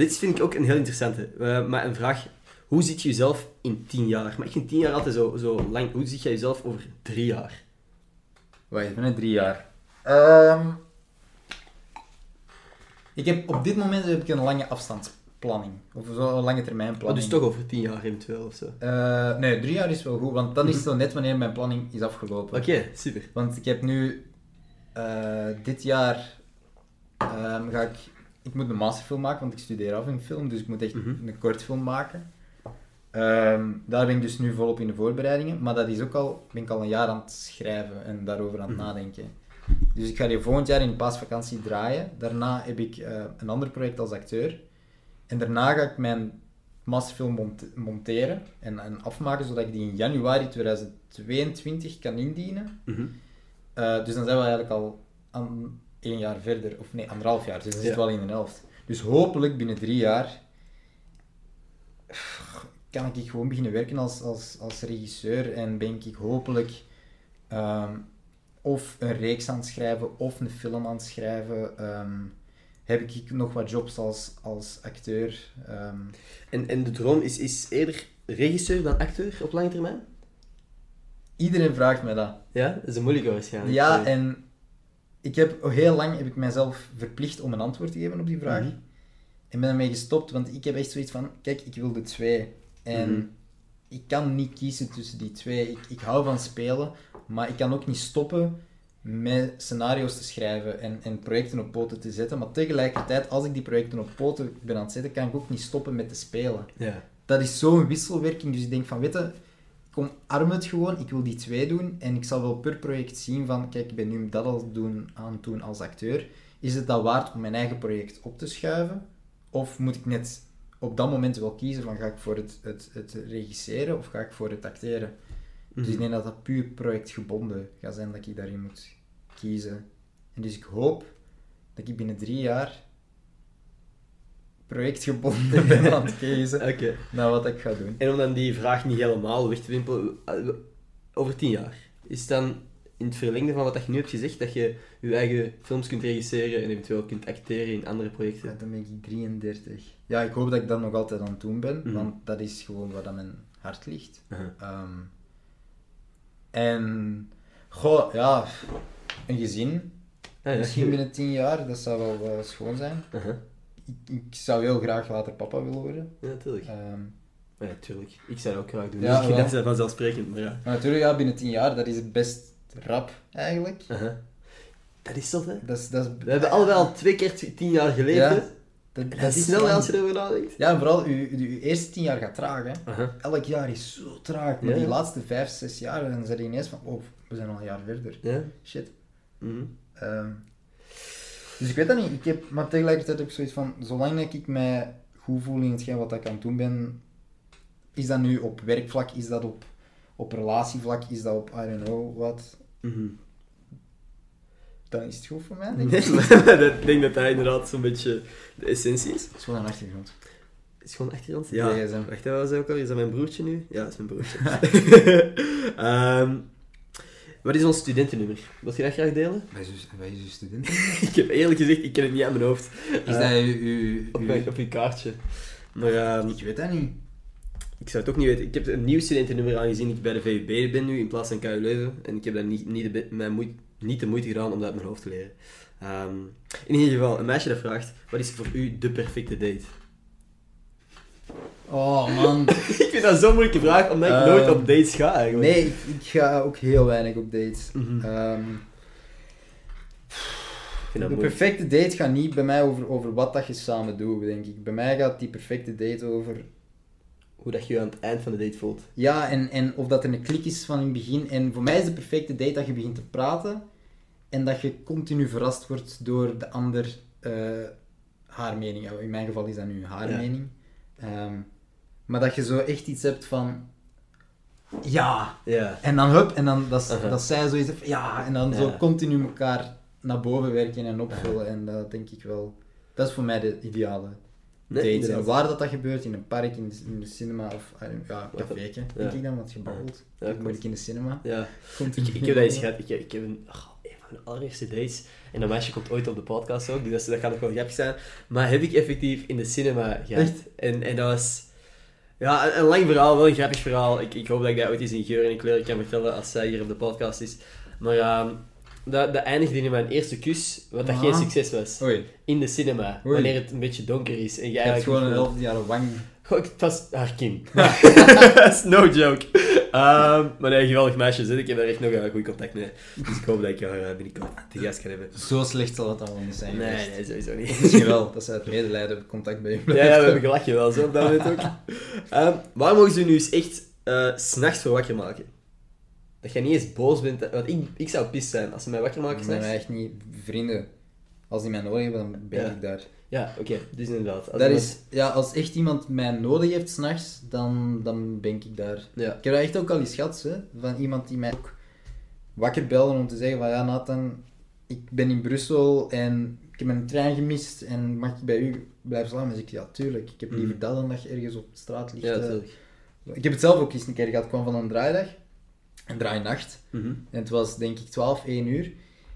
dit vind ik ook een heel interessante. Eh, maar een vraag. Hoe ziet je jezelf in tien jaar? Maar ik vind tien jaar altijd zo, zo lang. Hoe ziet jij jezelf over drie jaar? Wacht, net drie jaar. Ehm, ik heb, op dit moment heb ik een lange afstandsplanning. Of zo'n lange termijn Oh, planning. dus toch over tien jaar eventueel of zo. Eh, nee, drie jaar is wel goed, want dan is het zo net wanneer mijn planning is afgelopen. Oké, super. Want ik heb nu eh, dit jaar ehm, ga ik, ik moet een masterfilm maken, want ik studeer af in film, dus ik moet echt Mhm. een kortfilm maken. Ehm, daar ben ik dus nu volop in de voorbereidingen, maar dat is ook al, ben ik al een jaar aan het schrijven en daarover aan het Mhm. nadenken. Dus ik ga die volgend jaar in de paasvakantie draaien. Daarna heb ik eh, een ander project als acteur. En daarna ga ik mijn masterfilm mont- monteren en, en afmaken, zodat ik die in januari 2022 kan indienen. Mhm. Eh, dus dan zijn we eigenlijk al aan één jaar verder, of nee, anderhalf jaar. Dus dan Ja. zitten we al in de helft. Dus hopelijk binnen drie jaar kan ik gewoon beginnen werken als, als, als regisseur en ben ik hopelijk ehm, of een reeks aan het schrijven of een film aan het schrijven. Ehm, heb ik nog wat jobs als, als acteur. ehm. En, en de droom is, is eerder regisseur dan acteur op lange termijn? iedereen vraagt mij dat. Ja, dat is een moeilijke waarschijnlijk. Ja, en ik heb heel lang heb ik mijzelf verplicht om een antwoord te geven op die vraag. Mhm. En ben ermee gestopt, want ik heb echt zoiets van, kijk, ik wil de twee. En Mhm. ik kan niet kiezen tussen die twee. Ik, ik hou van spelen, maar ik kan ook niet stoppen met scenario's te schrijven en, en projecten op poten te zetten. Maar tegelijkertijd, als ik die projecten op poten ben aan het zetten, kan ik ook niet stoppen met te spelen. Ja. Dat is zo'n wisselwerking, dus ik denk van, weet je, kom arm het gewoon, ik wil die twee doen en ik zal wel per project zien van, kijk, ik ben nu dat al doen, aan het doen als acteur. Is het dat waard om mijn eigen project op te schuiven? Of moet ik net op dat moment wel kiezen van, ga ik voor het, het, het regisseren of ga ik voor het acteren? Dus ik Mhm. denk dat dat puur projectgebonden gaat zijn dat ik daarin moet kiezen. En dus ik hoop dat ik binnen drie jaar projectgebonden ben aan het kiezen Oké. naar wat ik ga doen. En om dan die vraag niet helemaal weg te wimpelen, eh, over tien jaar, is het dan in het verlengde van wat je nu hebt gezegd, dat je je eigen films kunt regisseren en eventueel kunt acteren in andere Ja, projecten? dan ben ik 33. Ja, ik hoop dat ik dat nog altijd aan het doen ben, Mhm. want dat is gewoon waar dat mijn hart ligt. Uh-huh. Ehm, en, goh, ja, een gezin. Ah, ja. Misschien binnen 10 jaar, dat zou wel schoon zijn. Uh-huh. Ik, ik zou heel graag later papa willen worden. Ja, natuurlijk. Ehm, Ja, tuurlijk. Ik zou dat ook graag doen. Ja, dus ik wel. dat vanzelfsprekend, maar ja. maar natuurlijk, ja, binnen 10 jaar, dat is best rap eigenlijk. Dat is toch, hè? Dat is, dat is, We hebben allebei al twee keer tien jaar geleefd, Ja, dat, Dat is sneller lang. als je erover nadenkt. Ja, en vooral, je, je, je eerste 10 jaar gaat traag, hè. Elk jaar is zo traag, maar Ja. die laatste 5, 6 jaar, dan zijn je ineens van, oh, we zijn al een jaar verder. Ja. Shit. Mhm. Ehm, dus ik weet dat niet. Ik heb, maar tegelijkertijd ook zoiets van, zolang dat ik mij goed voel in hetgeen wat ik aan het doen ben, is dat nu op werkvlak, is dat op, op relatievlak, is dat op I don't know wat, Mhm. dan is het goed voor mij. Denk ik. maar dat- ik denk dat dat inderdaad zo'n beetje de essentie is. Het is gewoon een achtergrond. Is gewoon achtergrond? Ja. Ja. Wacht, wat was dat ook al? Is dat mijn broertje nu? Ja, dat is mijn broertje. Ehm, wat is ons studentennummer? Wil je dat graag delen? Wij zijn student. ik heb eerlijk gezegd, ik ken het niet aan mijn hoofd. Is Eh, dat uw... uw, op, uw- mijn, op je kaartje. Maar ehm, Ik weet dat niet. ik zou het ook niet weten. Ik heb een nieuw studentennummer aangezien ik bij de VUB ben nu in plaats van KU Leuven. En ik heb daar niet, niet, de, mijn moeite, niet de moeite gedaan om dat uit mijn hoofd te leren. Ehm, in ieder geval, een meisje dat vraagt, wat is voor u de perfecte date? Oh man. ik vind dat zo'n moeilijke vraag, omdat ik Ehm, nooit op dates ga eigenlijk. Nee, ik, ik ga ook heel weinig op dates. Mhm. Ehm, de moeilijk. perfecte date gaat niet bij mij over, over wat dat je samen doet, denk ik. Bij mij gaat die perfecte date over... Hoe dat je je aan het eind van de date voelt. Ja, en, en of dat er een klik is van in het begin. En voor mij is de perfecte date dat je begint te praten en dat je continu verrast wordt door de ander eh, haar mening. In mijn geval is dat nu haar Ja. mening. Ehm, maar dat je zo echt iets hebt van... Ja, Ja. En dan hup, en dan dat, Aha. dat zij zoiets heeft, ja, en dan zo continu elkaar naar boven werken en opvullen. En dat denk ik wel, dat is voor mij de ideale Nee, date. inderdaad. En waar dat, dat gebeurt, in een park, in de, in de cinema of ah, ja, Wat café, denk ik dan, want je babbelt. Ja, moet ik in de cinema. Ja. Ik, ik heb dat eens gehad. Ik heb, ik heb een, oh, de allereerste dates. En dat meisje komt ooit op de podcast ook, dus dat, gaat ook wel grappig zijn. Maar heb ik effectief in de cinema gehad. Echt? En, en dat was... Ja, een, een lang verhaal, wel een grappig verhaal. Ik, ik hoop dat ik dat ooit eens in geur en in kleur kan vertellen als zij hier op de podcast is. Maar ehm dat, dat eindigde in mijn eerste kus, wat dat Ah. geen succes was. Oei, In de cinema, Oei. wanneer het een beetje donker is. En je jij hebt eigenlijk gewoon een half jaar wang. Goh, ik- het was haar kin. That's no joke. Ehm, maar nee, geweldig meisje. Zit. Ik heb daar echt nog een goed contact mee. Dus ik hoop dat ik haar eh, binnenkort te gast kan hebben. Zo slecht zal het dan wel niet zijn. Nee, nee, sowieso niet. Misschien wel, dat ze uit medelijden contact bij je Ja, blijft ja, we hebben. gelachen wel zo op dat moment ook. Ehm, waar mogen ze nu eens echt eh, s s'nachts voor wakker maken? Dat je niet eens boos bent. Want ik, ik zou pist zijn als ze mij wakker maken s'nachts. mij echt niet vrienden. Als die mij nodig hebben, dan ben Ja. ik daar. Ja, oké. Dus inderdaad. Als Dat iemand- is, ja, als echt iemand mij nodig heeft s'nachts, dan, dan ben ik daar. Ja. Ik heb dat echt ook al eens gehad, hè, van iemand die mij ook wakker belde om te zeggen van ja Nathan, ik ben in Brussel en ik heb mijn trein gemist en mag ik bij u blijven slapen? Dus ik ja tuurlijk, ik heb liever Mhm. dat dan dat je ergens op straat ligt. Ja, ik heb het zelf ook eens een keer gehad, ik kwam van een draaidag, een draainacht. Mhm. En het was denk ik 12, 1 uur.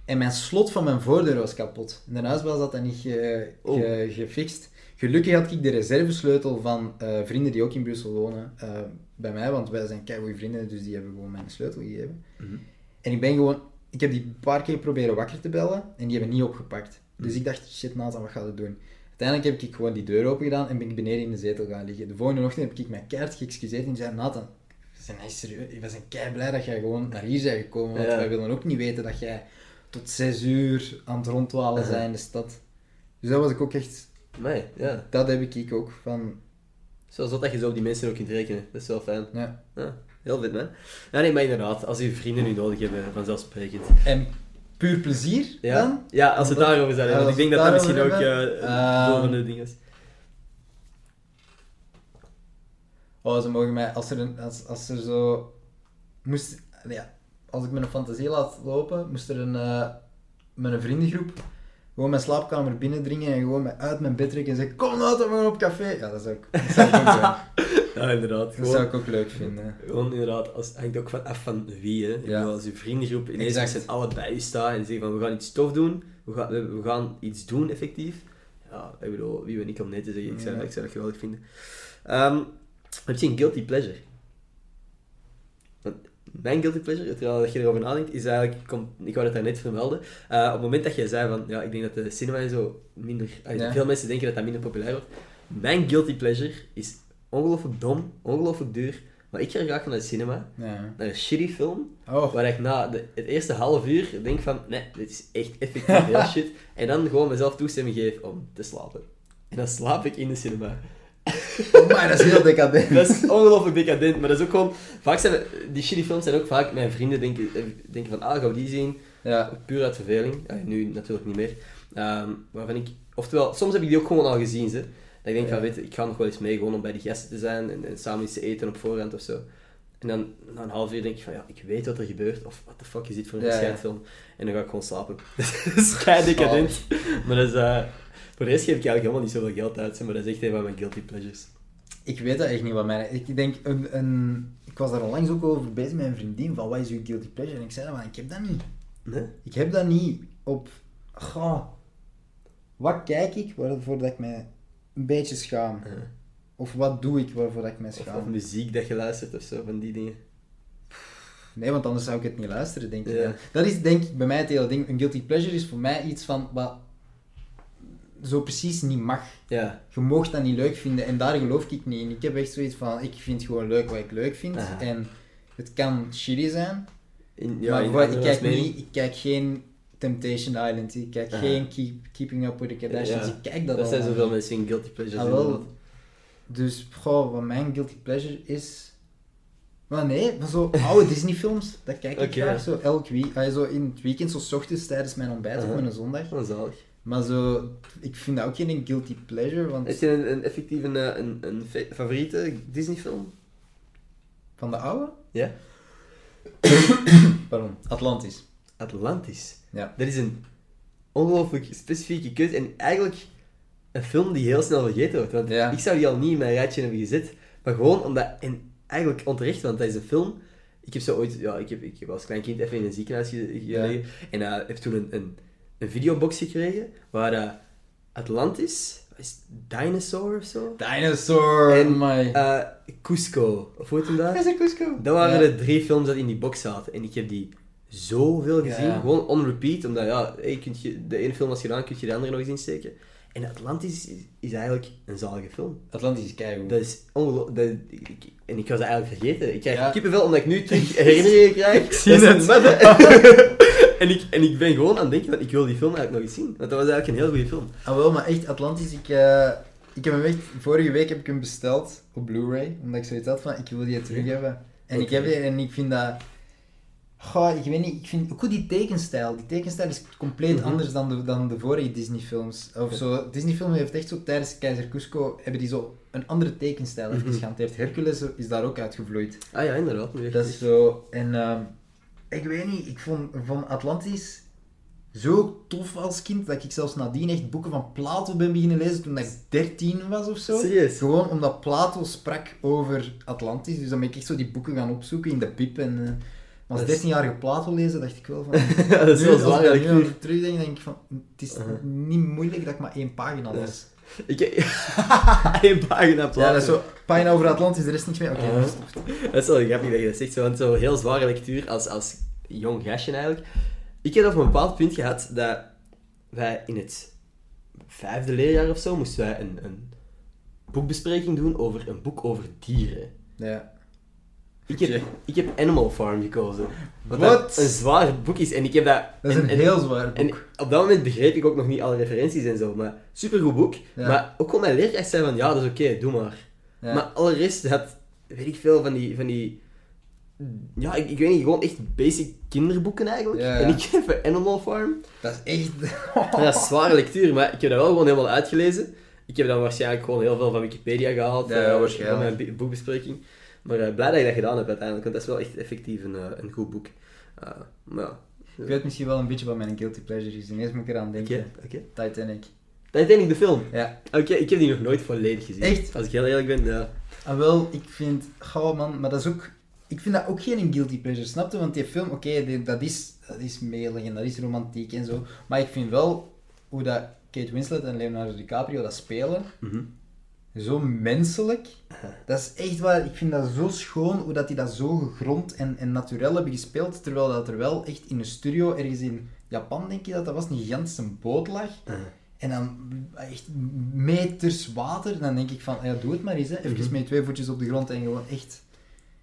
En mijn slot van mijn voordeur was kapot. In huis was dat dan niet ge- Oh. ge- gefixt. Gelukkig had ik de reservesleutel van eh, vrienden die ook in Brussel wonen eh, bij mij, want wij zijn keigoede vrienden, dus die hebben gewoon mijn sleutel gegeven. Mhm. En ik ben gewoon, ik heb die een paar keer proberen wakker te bellen en die hebben niet opgepakt. Dus Mhm. ik dacht, shit Nathan, wat gaat het doen? Uiteindelijk heb ik gewoon die deur open gedaan en ben ik beneden in de zetel gaan liggen. De volgende ochtend heb ik mij keihard geëxcuseerd en zei, Nathan, we zijn serieus, we zijn kei blij dat jij gewoon naar hier bent gekomen, want Ja. wij willen ook niet weten dat jij tot zes uur aan het rondwalen Uh-huh. bent in de stad. Dus dat was ik ook echt, Nee, ja. dat heb ik ook van, Zoals dat je zo op die mensen ook kunt rekenen. Dat is wel fijn. ja. Ja, heel vet, man. Ja, nee, maar inderdaad. Als je vrienden nu nodig hebben, vanzelfsprekend. En puur plezier Ja, dan? ja als het daarover zijn. Want ik denk dat dat misschien ook uh, hebben, een van ehm, de dingen is. Oh, ze mogen mij, als er, een, als, als er zo, moest, ja, als ik mijn fantasie laat lopen, moest er een, eh, met een vriendengroep gewoon mijn slaapkamer binnendringen en gewoon uit mijn bed trekken en zeggen, kom nou, dan gaan we op café. Ja, dat zou ik, dat zou ik ook. Ja, inderdaad. dat Gewoon, zou ik ook leuk vinden. gewoon inderdaad, als, hangt ook van af van wie. Hè. Ja. als je vriendengroep ineens Exact. met z'n allen bij je staat en zeggen van we gaan iets tof doen, we gaan, we, we gaan iets doen effectief. Ja, ik bedoel, wie ben ik om nee te zeggen, ik zou, Ja. ik zou dat geweldig vinden. Ehm, heb je een guilty pleasure? Mijn guilty pleasure, terwijl dat je erover nadenkt, is eigenlijk, ik, kom, ik wou het daar net vermelden, Eh, op het moment dat jij zei van, ja, ik denk dat de cinema en zo minder, Ja. veel mensen denken dat dat minder populair wordt. Mijn guilty pleasure is ongelooflijk dom, ongelooflijk duur, maar ik ga graag naar de cinema, Ja. naar een shitty film, Oh, waar ik na de, het eerste half uur denk van, nee, dit is echt effectief heel shit, en dan gewoon mezelf toestemming geef om te slapen. En dan slaap ik in de cinema. Maar dat is heel decadent. Dat is ongelooflijk decadent, maar dat is ook gewoon... Vaak zijn die shitty films zijn ook vaak... Mijn vrienden denken, eh, denken van, ah, gaan we die zien? Ja, Puur uit verveling. Ja, nu natuurlijk niet meer. Ehm, waarvan ik... Oftewel, soms heb ik die ook gewoon al gezien, ze. Dat ik denk Ja. van, weet je, ik ga nog wel eens mee, gewoon om bij die gasten te zijn en, en samen iets te eten op voorhand of zo. En dan, na een half uur denk ik van, ja, ik weet wat er gebeurt, of what the fuck is dit voor een Ja, ja. En dan ga ik gewoon slapen. dat is decadent. Maar dat is... eh, voor de rest geef ik eigenlijk helemaal niet zoveel geld uit, maar dat is echt een van mijn guilty pleasures. ik weet dat echt niet wat mijn... Ik denk, een, een, ik was daar onlangs ook over bezig met een vriendin, van wat is uw guilty pleasure? En ik zei dan, ik heb dat niet. Nee? Ik heb dat niet op. Goh, wat kijk ik waarvoor dat ik mij een beetje schaam? Uh, Of wat doe ik waarvoor dat ik mij Of, of schaam? muziek dat je luistert of zo, van die dingen. Nee, want anders zou ik het niet luisteren, denk ik. Ja. Dat is denk ik bij mij het hele ding. Een guilty pleasure is voor mij iets van wat zo precies niet mag. Ja. Je moogt dat niet leuk vinden en daar geloof ik niet in. Ik heb echt zoiets van, ik vind gewoon leuk wat ik leuk vind. Aha. En het kan shitty zijn, In, ja, maar in ik, kijk niet, ik kijk geen Temptation Island, ik kijk Aha. geen keep, Keeping Up with the Kardashians, Ja. ik kijk dat Dat zijn zoveel mensen in guilty pleasures. Ah, wel. Dus, goh, wat mijn guilty pleasure is... Maar nee, maar zo oude Disney-films, dat kijk ik graag zo elk week. ah, zo in het weekend, zo 's ochtends tijdens mijn ontbijt Aha. op mijn zondag. Dat is zalig. Maar zo, ik vind dat ook geen guilty pleasure, want Heb je een, een effectief een, eh, een, een fa- favoriete Disney-film? van de oude... Ja. Pardon, Atlantis. Atlantis. Ja. Dat is een ongelooflijk specifieke keuze en eigenlijk een film die heel snel vergeten wordt. Want Ja. ik zou die al niet in mijn rijtje hebben gezet, maar gewoon omdat, en eigenlijk onterecht, want dat is een film. Ik heb zo ooit, ja, ik heb, ik heb als klein kind even in een ziekenhuis ge- gelegen en uh, heb toen een, een, een videobox gekregen waar eh, Atlantis, is het, Dinosaur of zo? Dinosaur, En, my... Eh, Cusco, of hoe heet hem daar? is een Cusco. Dat waren Ja. de drie films dat in die box zaten. En ik heb die zoveel gezien. Ja. Gewoon on repeat. Omdat ja, hey, je, de ene film was gedaan, kun je de andere nog eens insteken. En Atlantis is, is eigenlijk een zalige film. Atlantis is keigoed. Dat is ongelooflijk. En ik was dat eigenlijk vergeten. Ik krijg Ja. kippenvel omdat ik nu terug herinneringen krijg. zie Dat is het. en, ik, en ik ben gewoon aan het denken, van, ik wil die film eigenlijk nog eens zien. Want dat was eigenlijk een heel goede film. Ah wel, maar echt, Atlantis, ik, eh, ik heb hem echt... Vorige week heb ik hem besteld op Blu-ray, omdat ik zoiets had van, ik wil die terug hebben. En ik heb die en ik vind dat... Goh, ik weet niet, ik vind ook goed die tekenstijl. Die tekenstijl is compleet Mhm. anders dan de, dan de vorige Disney-films. Of zo, Disney-film heeft echt zo, tijdens Keizer Cusco, hebben die zo een andere tekenstijl even Mhm. gehanteerd. Hercules is daar ook uitgevloeid. Ah ja, inderdaad. Echt. Dat is zo. En ehm, ik weet niet, ik vond van Atlantis zo tof als kind dat ik zelfs nadien echt boeken van Plato ben beginnen lezen toen ik 13 was of zo. Serieus? Gewoon omdat Plato sprak over Atlantis. Dus dan ben ik echt zo die boeken gaan opzoeken in de pip. En eh, maar als Dat is- 13-jarige Plato lezen, dacht ik wel van. Ja, dat is wel als ik zwaar. daar dat nu ik- over terugdenk, denk ik van. Het is Uh-huh. niet moeilijk dat ik maar één pagina lees. Ik Eén pagina platen. Ja, dat is zo. Pagina over Atlantis, de rest niks meer. Oké, dat is tof. Dat is wel grappig dat je dat zegt, zo, want zo'n heel zware lectuur als, als jong gastje eigenlijk. Ik heb op een bepaald punt gehad dat wij in het vijfde leerjaar of zo moesten wij een, een boekbespreking doen over een boek over dieren. Ja. Ik heb, ik heb Animal Farm gekozen. Wat een zwaar boek is. En ik heb dat... Dat is en- een en- heel zwaar boek. En op dat moment begreep ik ook nog niet alle referenties en zo, maar supergoed boek. Ja. Maar ook gewoon mijn leerkracht zei van, ja, dat is oké, doe maar. Ja. Maar alle rest had, weet ik veel, van die... Van die ja, ik, ik weet niet, gewoon echt basic kinderboeken eigenlijk. Ja. En ik heb Animal Farm. Dat is echt... Dat is zware lectuur, maar ik heb dat wel gewoon helemaal uitgelezen. Ik heb dan waarschijnlijk gewoon heel veel van Wikipedia gehaald. Ja, eh, waarschijnlijk. Van mijn boekbespreking. Maar eh, blij dat je dat gedaan hebt uiteindelijk, want dat is wel echt effectief een, eh, een goed boek. Eh, maar ja, Ik weet misschien wel een beetje wat mijn guilty pleasure is. Ineens moet ik eraan denken. oké. Titanic. Titanic, de film. Ja. Oké, ik heb die nog nooit volledig gezien. Echt? Als ik heel eerlijk ben, ja. Ah, wel, ik vind... Gauw man, maar dat is ook... Ik vind dat ook geen guilty pleasure, snap je? Want die film, oké, dat, is, dat is melig en dat is romantiek en zo. Maar ik vind wel hoe dat Kate Winslet en Leonardo DiCaprio dat spelen, Mhm. Zo menselijk. Dat is echt waar, ik vind dat zo schoon hoe dat die dat zo gegrond en, en natuurlijk hebben gespeeld, terwijl dat er wel echt in een studio, ergens in Japan denk je dat dat was, een gigantische boot lag. Uh, En dan echt meters water, dan denk ik van, ja, doe het maar eens, hè. Even Mhm. met twee voetjes op de grond en gewoon echt...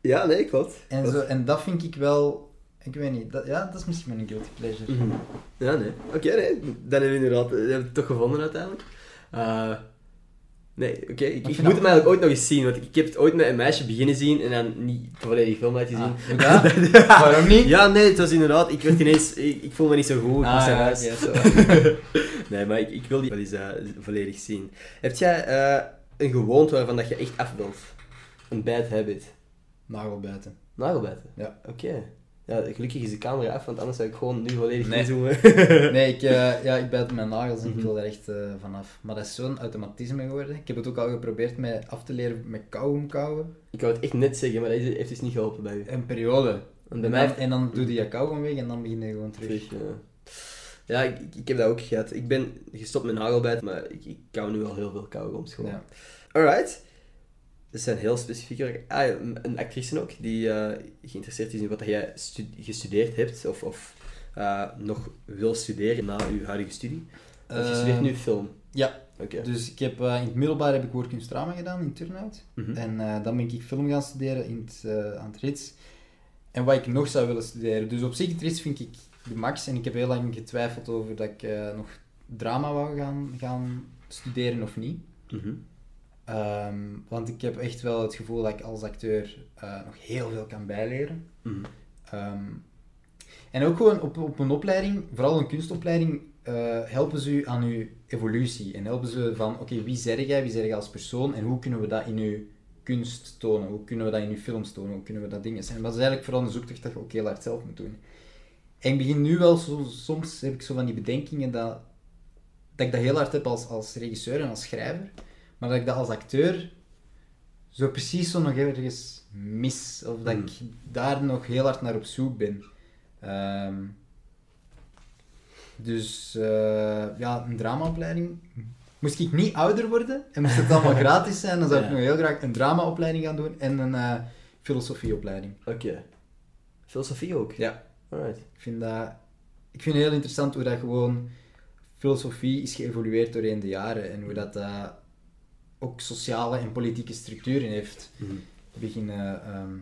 Ja, nee, klopt. En, zo, en dat vind ik wel, ik weet niet, dat, ja, dat is misschien mijn guilty pleasure. Mhm. Ja, nee. Oké, nee. Dan hebben we inderdaad we hebben het toch gevonden uiteindelijk. Eh, nee, oké. Ik, ik ik vind moet hem eigenlijk ooit nog eens zien, want ik heb het ooit met een meisje beginnen zien en dan niet de volledige film uitgezien. Ah, ja? Waarom niet? Ja, nee, het was inderdaad, ik werd ineens, ik, ik voel me niet zo goed. ik Ah, ja, huis. oké, zo. nee, maar ik, ik wil die wel eens eh, volledig zien. Heb jij eh, een gewoonte waarvan dat je echt af wilt? Een bad habit? Nagelbijten. Nagelbijten? Ja. Oké. Ja, gelukkig is de camera af, want anders zou ik gewoon nu volledig Nee. inzoomen. Nee, ik, eh, ja, ik bijt mijn nagels en ik Mhm. wil er echt eh, vanaf. Maar dat is zo'n automatisme geworden. Ik heb het ook al geprobeerd met af te leren met kauwgom kauwen. Ik wou het echt net zeggen, maar dat heeft dus niet geholpen bij u. Een periode. Want bij En mij dan, en dan doe je je kauwgom weg en dan begin je gewoon terug. terug, ja. Ja, ik, heb dat ook gehad. Ik ben gestopt met nagelbijt, maar ik, ik kauw nu al heel veel kauwgoms gewoon. Ja. Alright. Dat zijn heel specifieke... Ah, een, actrice ook, die eh, geïnteresseerd is in wat jij stu- gestudeerd hebt, of, of eh, nog wil studeren na je huidige studie. Want je studeert Ehm, nu film. Ja, Oké. dus ik heb, eh, in het middelbaar heb ik woordkunst drama gedaan in Turnhout. Mhm. En dan ben ik film gaan studeren in het, aan het Rits. En wat ik nog zou willen studeren. Dus op zich, het Rits vind ik de max. En ik heb heel lang getwijfeld over dat ik nog drama wou gaan, gaan studeren of niet. Mhm. Ehm, want ik heb echt wel het gevoel dat ik als acteur eh, nog heel veel kan bijleren. Mhm. Ehm, en ook gewoon op, op een opleiding, vooral een kunstopleiding, eh, helpen ze u aan uw evolutie. En helpen ze van, oké, wie zeg jij, wie zeg jij als persoon en hoe kunnen we dat in uw kunst tonen? Hoe kunnen we dat in uw films tonen? Hoe kunnen we dat dingen zijn? Dat is eigenlijk vooral een zoektocht dat je ook heel hard zelf moet doen. En ik begin nu wel, zo, soms heb ik zo van die bedenkingen dat, dat ik dat heel hard heb als, als regisseur en als schrijver, maar dat ik dat als acteur zo precies zo nog ergens mis. Of dat Mm. ik daar nog heel hard naar op zoek ben. Ehm, dus eh, ja, een dramaopleiding. Moest ik niet ouder worden en moest het allemaal gratis zijn, dan zou ik nog heel graag een dramaopleiding gaan doen en een eh, filosofieopleiding. Oké. Filosofie ook? Ja. Alright. Ik vind dat ik vind het heel interessant hoe dat gewoon filosofie is geëvolueerd doorheen de jaren en hoe dat eh, ook sociale en politieke structuren heeft Mhm. beginnen ehm,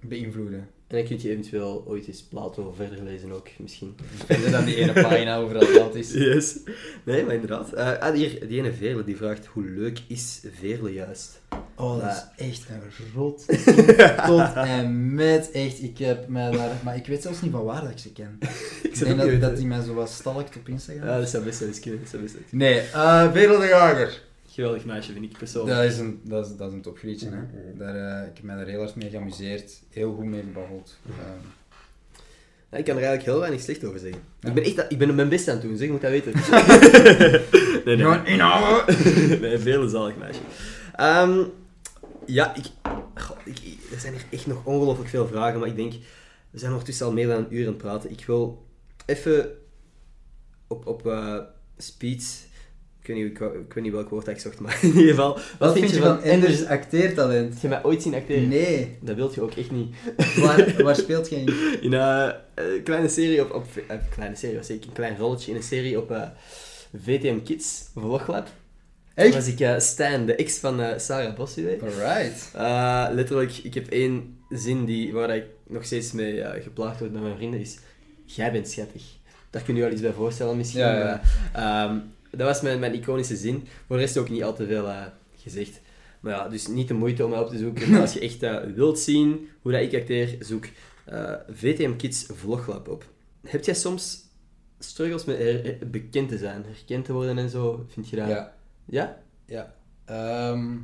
beïnvloeden. En dan kun je eventueel ooit eens Plato verder lezen ook, misschien. Verder dan die ene pagina over Atlantis. Yes. Nee, maar inderdaad. Eh, ah, hier, die ene Veerle die vraagt, hoe leuk is Veerle juist? Oh, dat Maar- is echt een rot. Tot en met. Echt, ik heb mij daar... Maar ik weet zelfs niet van waar dat ik ze ken. ik denk dat, dat die mij zo wat stalkt op Instagram. Ja, dat zou best wel eens kunnen. Dat zou best wel eens Nee, eh Wereld de Jager. Geweldig meisje, vind ik persoonlijk. Dat is een, dat is, dat is een topgrietje, hè. Daar, eh, ik heb mij daar heel hard mee geamuseerd. Heel goed mee gebabbeld. Ehm, Ja, ik kan er eigenlijk heel weinig slecht over zeggen. Ja. Ik ben echt ik ben mijn best aan het doen, zeg, je moet dat weten. nee, nee. Gewoon inhouden! nee, veel zalig meisje. Ehm, ja, ik, goh, ik, er zijn hier echt nog ongelooflijk veel vragen, maar ik denk, we zijn ondertussen al meer dan een uur aan het praten. Ik wil even op, op eh, speed, ik weet, niet, ik, ik weet niet welk woord dat ik zocht, maar in ieder geval, wat, Wat vind je van Enders acteertalent? Heb je mij ooit zien acteren? Nee. Dat wilt je ook echt niet. Waar, waar speelt je in? In eh, een kleine serie op... op eh, kleine serie, was ik een klein rolletje in een serie op eh, VTM Kids, Vloglab. Toen Echt? was ik Stan, de ex van Sarah Bossuet. Alright. Letterlijk, ik heb één zin die, waar ik nog steeds mee geplaagd word met mijn vrienden, is... Jij bent schattig. Daar kun je je wel iets bij voorstellen misschien. Ja, ja. maar, ehm, dat was mijn, mijn iconische zin. Voor de rest ook niet al te veel eh, gezegd. Maar ja, dus niet de moeite om mij op te zoeken. Maar als je echt eh, wilt zien hoe dat ik acteer, zoek eh, VTM Kids Vloglab op. Heb jij soms struggles met bekend te zijn, herkend te worden en zo? Vind je dat... Ja. Ja? Ja. Ehm,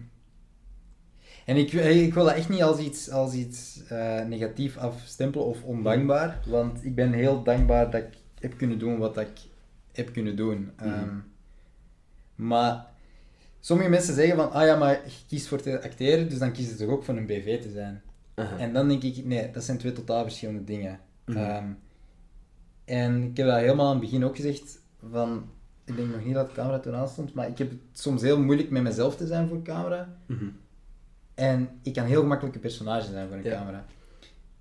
en ik, ik wil dat echt niet als iets, als iets negatief afstempelen of ondankbaar. Want ik ben heel dankbaar dat ik heb kunnen doen wat ik heb kunnen doen. Ehm, Maar sommige mensen zeggen van, ah ja, maar je kiest voor te acteren, dus dan kies je toch ook voor een BV te zijn. En dan denk ik, nee, dat zijn twee totaal verschillende dingen. Mhm. Ehm, en ik heb dat helemaal aan het begin ook gezegd, van, ik denk nog niet dat de camera toen aan stond, maar ik heb het soms heel moeilijk met mezelf te zijn voor camera. Mhm. En ik kan heel gemakkelijk een personage zijn voor een Ja. camera.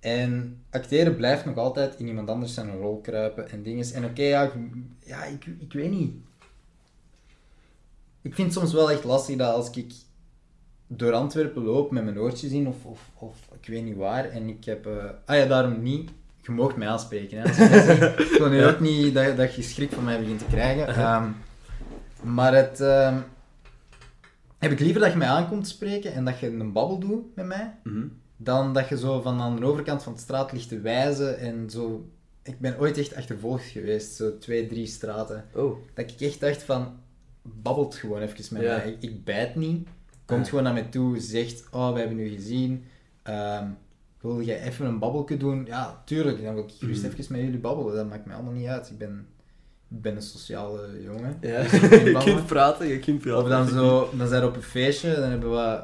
En acteren blijft nog altijd in iemand anders zijn rol kruipen en dingen. En oké, ja, ja ik, ik weet niet. Ik vind het soms wel echt lastig dat als ik door Antwerpen loop met mijn oortjes in of, of, of ik weet niet waar en ik heb... eh, ah ja, daarom niet. Je mag mij aanspreken. Hè. Ik wil nu ook niet dat, dat je schrik van mij begint te krijgen. Ehm, maar het... ehm, heb ik liever dat je mij aankomt spreken en dat je een babbel doet met mij, Mhm. dan dat je zo van aan de overkant van de straat ligt te wijzen en zo... Ik ben ooit echt achtervolgd geweest, zo twee, drie straten. Oh. Dat ik echt dacht van, babbelt gewoon even met Ja. mij. Ik, bijt niet. Komt Ja. gewoon naar mij toe, zegt, oh, we hebben u gezien. Ehm, wil jij even een babbelje doen? Ja, tuurlijk. Dan wil ik gerust Mhm. even met jullie babbelen. Dat maakt mij allemaal niet uit. Ik ben, ik ben een sociale jongen. Ja, Ik kan je kunt praten, je kunt praten. Of dan zo, dan zijn we op een feestje, dan hebben we,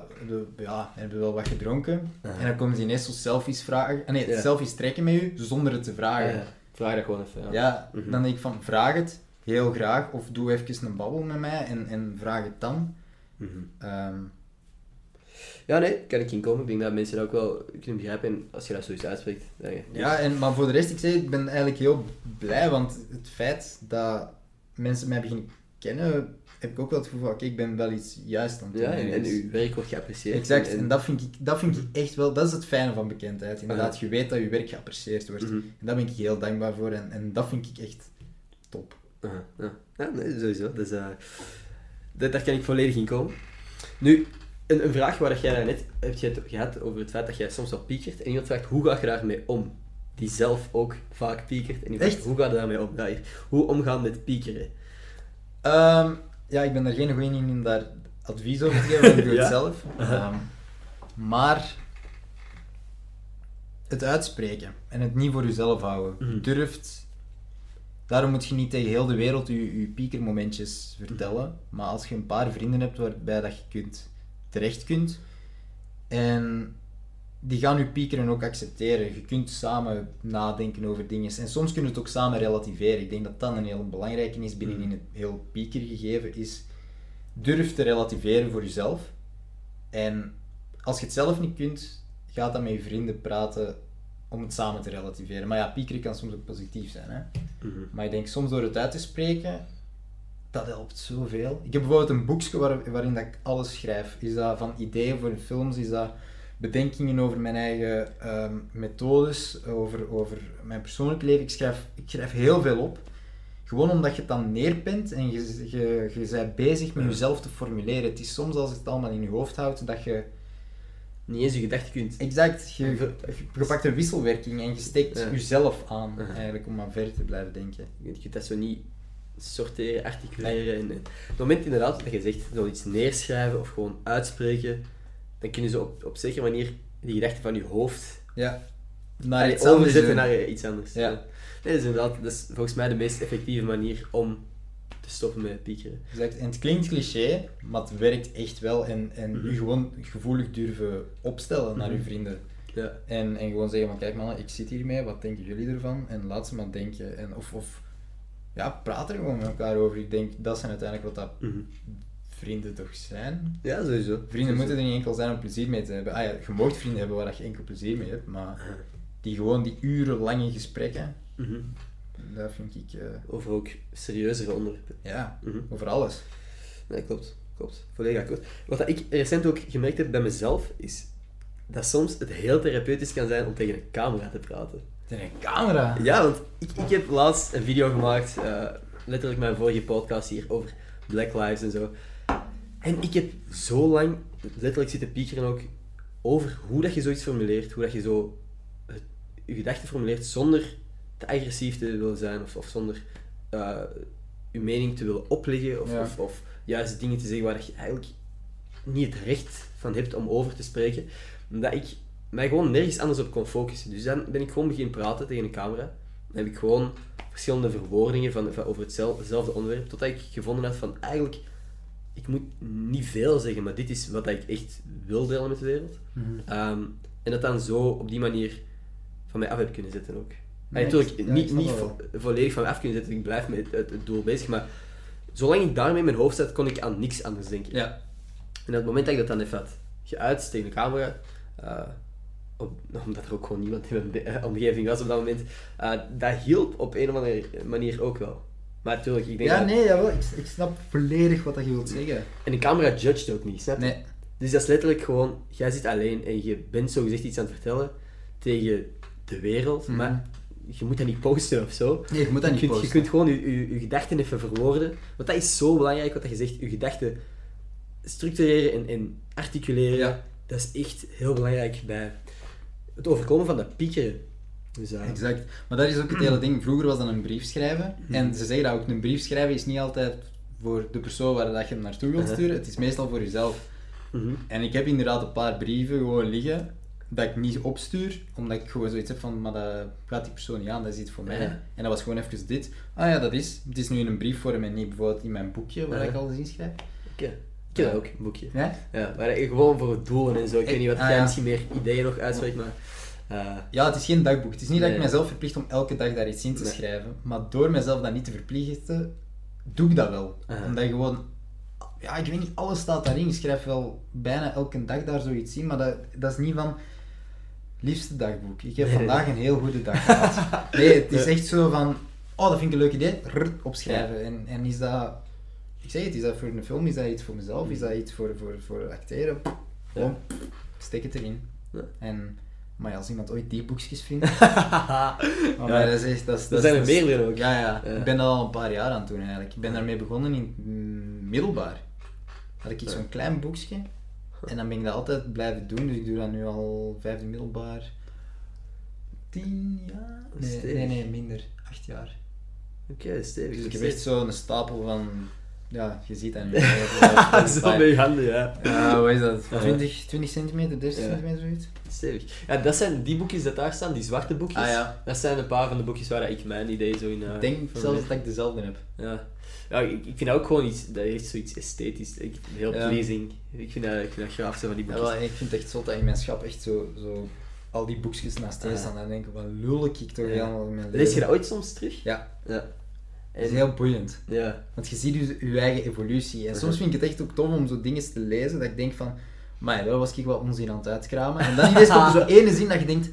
ja, hebben we wel wat gedronken. Ja. En dan komen ze ineens zo selfies vragen. Ah, nee, Ja. selfies trekken met u, zonder het te vragen. Vraag dat gewoon even. Ja. Ja, Mhm. dan denk ik van, vraag het, heel graag. Of doe even een babbel met mij en, en vraag het dan. Mhm. Ehm, Ja, nee, kan ik inkomen. Ik denk dat mensen dat ook wel kunnen begrijpen. En als je dat zoiets uitspreekt, dan. Ja, en, maar voor de rest, ik zeg, ik ben eigenlijk heel blij, want het feit dat mensen mij beginnen kennen, heb ik ook wel het gevoel van, oké, ik ben wel iets juist aan het doen. Ja, en, en uw werk wordt geapprecieerd. Exact, En- en dat vind, ik, dat vind ik echt wel, dat is het fijne van bekendheid. Inderdaad, je weet dat je werk geapprecieerd wordt. Mhm. En daar ben ik heel dankbaar voor en, en dat vind ik echt top. Aha, ja. ja, nee, sowieso. Dus, eh, dat, daar kan ik volledig in komen. Nu, een, een vraag waar jij net hebt je het gehad over het feit dat jij soms wel piekert. En iemand vraagt, hoe ga je daarmee om? Die zelf ook vaak piekert. En die vraagt, Echt? hoe ga je daarmee om? Ja, hoe omgaan met piekeren? Ehm, ja, ik ben er geen goeie in om daar advies over te geven, want ik doe Ja. het zelf. Ehm, maar het uitspreken en het niet voor jezelf houden. Mhm. Durft, daarom moet je niet tegen heel de wereld je, je piekermomentjes vertellen. Maar als je een paar vrienden hebt waarbij dat je kunt, terecht kunt, en die gaan je piekeren ook accepteren. Je kunt samen nadenken over dingen. En soms kun je het ook samen relativeren. Ik denk dat dat een heel belangrijke is binnen in het heel pieker gegeven. Is durf te relativeren voor jezelf. En als je het zelf niet kunt, ga dan met je vrienden praten om het samen te relativeren. Maar ja, piekeren kan soms ook positief zijn. Hè? Mhm. Maar ik denk soms door het uit te spreken, dat helpt zoveel. Ik heb bijvoorbeeld een boekje waar, waarin dat ik alles schrijf. Is dat van ideeën voor films, is dat bedenkingen over mijn eigen ehm, methodes, over, over mijn persoonlijk leven. Ik schrijf, ik schrijf heel veel op. Gewoon omdat je het dan neerpent en je, je, je bent bezig met jezelf te formuleren. Het is soms als je het allemaal in je hoofd houdt, dat je Niet eens je gedachten kunt. exact, je, je, je pakt een wisselwerking en je steekt Ja. jezelf aan, eigenlijk, om maar verder te blijven denken. Je kunt dat zo niet sorteren, articuleren. En, het moment inderdaad dat je zegt, zoiets neerschrijven of gewoon uitspreken, dan kun je zo op, op zekere manier die gedachten van je hoofd Ja. Naar Allee, iets anders overzetten naar iets anders. Ja. Nee, dat is inderdaad dat is volgens mij de meest effectieve manier om te stoppen met piekeren. Exact. En het klinkt cliché, maar het werkt echt wel. En, en Mhm. gewoon gevoelig durven opstellen naar je Mhm. vrienden. Ja. En, en gewoon zeggen van, kijk mannen, ik zit hiermee, wat denken jullie ervan? En laat ze maar denken. En, of, of ja, praat er gewoon met elkaar over. Ik denk, dat zijn uiteindelijk wat dat Mhm. vrienden toch zijn. Ja, sowieso. Vrienden moeten er niet enkel zijn om plezier mee te hebben. Ah ja, je moogt vrienden hebben waar je enkel plezier mee hebt, maar die gewoon die urenlange gesprekken. Dat vind ik, eh, Over ook serieuzere onderwerpen. ja, Mhm. over alles. Nee, klopt. Klopt. Volledig akkoord. Wat ik recent ook gemerkt heb bij mezelf, is dat soms het heel therapeutisch kan zijn om tegen een camera te praten. Is een camera. Ja, want ik, ik heb laatst een video gemaakt, eh, letterlijk mijn vorige podcast hier, over Black Lives en zo. En ik heb zo lang letterlijk zitten piekeren ook over hoe dat je zoiets formuleert, hoe dat je zo het, je gedachten formuleert zonder te agressief te willen zijn of, of zonder eh, je mening te willen opleggen of, Ja. of, of juist dingen te zeggen waar je eigenlijk niet het recht van hebt om over te spreken. Omdat ik mij gewoon nergens anders op kon focussen. Dus dan ben ik gewoon beginnen praten tegen een camera. Dan heb ik gewoon verschillende verwoordingen van, van over hetzelfde, hetzelfde onderwerp, totdat ik gevonden had van eigenlijk, ik moet niet veel zeggen, maar dit is wat ik echt wil delen met de wereld. Mhm. Ehm, en dat dan zo op die manier van mij af heb kunnen zetten ook. Nee, natuurlijk, ja, niet, niet vo- volledig van af kunnen zetten, ik blijf met het, het doel bezig, maar zolang ik daarmee in mijn hoofd zat, kon ik aan niks anders denken. Ja. En op het moment dat ik dat dan even had geuit tegen de camera, eh, omdat er ook gewoon niemand in mijn eh, omgeving was op dat moment, eh, dat hielp op een of andere manier ook wel. Maar natuurlijk, ik denk Ja, dat... nee, jawel. Ik, ik snap volledig wat dat je wilt zeggen. En de camera judged ook niet, snap je? Nee. Dus dat is letterlijk gewoon, jij zit alleen en je bent zogezegd iets aan het vertellen tegen de wereld, Mhm. maar je moet dat niet posten of zo. Nee, je moet dat je niet kunt, posten. Je kunt gewoon je, je, je gedachten even verwoorden. Want dat is zo belangrijk, wat je zegt. Je gedachten structureren en, en articuleren. Ja. Dat is echt heel belangrijk bij het overkomen van dat piekeren. Dus, eh, Exact. Maar dat is ook het hele ding. Vroeger was dat een brief schrijven. En ze zeggen dat ook, een brief schrijven is niet altijd voor de persoon waar dat je hem naartoe wilt sturen. Het is meestal voor jezelf. mhm. En ik heb inderdaad een paar brieven gewoon liggen dat ik niet opstuur, omdat ik gewoon zoiets heb van, maar dat gaat die persoon niet aan, dat is iets voor mij. Ja. En dat was gewoon even dit. Ah ja, dat is. Het is nu in een briefvorm en niet bijvoorbeeld in mijn boekje waar Ja. ik alles inschrijf. Oké. Ik ken dat ook, een boekje. Ja? Ja, maar gewoon voor het doelen en zo. Ik weet niet wat Ah, jij ja. misschien meer ideeën nog uitspreekt, maar... eh, Ja, het is geen dagboek. Het is niet dat ik mezelf verplicht om elke dag daar iets in te Nee. schrijven. Maar door mezelf dat niet te verplichten, doe ik dat wel. Omdat je gewoon... ja, ik weet niet, alles staat daarin. Ik schrijf wel bijna elke dag daar zoiets in, maar dat, dat is niet van... Liefste dagboek. Ik heb Nee. vandaag een heel goede dag gehad. Nee, het is echt zo van... Oh, dat vind ik een leuk idee. Rrr, opschrijven. En, en is dat... Ik zeg het, is dat voor een film? Is dat iets voor mezelf? Is dat iets voor, voor, voor acteren? Gewoon, steek het erin. Ja. En... Maar ja, als iemand ooit die boekjes vindt... ja, maar dat is echt... Dat, is- dat, zijn er meerdere ook. Ja, ja. Ik ben dat al een paar jaar aan het doen eigenlijk. Ik ben daarmee begonnen in middelbaar. Had ik zo'n klein boekje. En dan ben ik dat altijd blijven doen. Dus ik doe dat nu al vijfde middelbaar. Tien jaar? Nee, nee, nee, minder. Acht jaar. Oké, stevig. Dus ik heb echt zo'n stapel van... Ja, je ziet dat nu. Zo met je handen, ja. Ja, wat is dat? Ja. 20, 20 centimeter, 30 Ja. centimeter, zoiets? Stevig. Ja, dat zijn die boekjes dat daar staan, die zwarte boekjes. Ah ja. Dat zijn een paar van de boekjes waar ik mijn idee zo in... eh, Ik denk zelfs dat ik dezelfde heb. Ja. Ja, ik, ik vind dat ook gewoon iets... Dat heeft zoiets esthetisch. Ik, heel Ja. pleasing. Ik vind dat, ik vind dat graaf, zo van die Ja, boekjes. wel, ik vind het echt zot dat in mijn schap echt zo, zo al die boekjes naast je Ah. staan. Dan denk ik, wat lul ik toch Ja. helemaal in mijn leven. Lees je dat ooit soms terug? Ja, Ja. Dat is heel boeiend. Ja. Want je ziet dus je eigen evolutie. En soms vind ik het echt ook tof om zo dingen te lezen dat ik denk van, maar daar was ik wel onzin aan het uitkramen. En dan ineens komt er zo ene zin dat je denkt,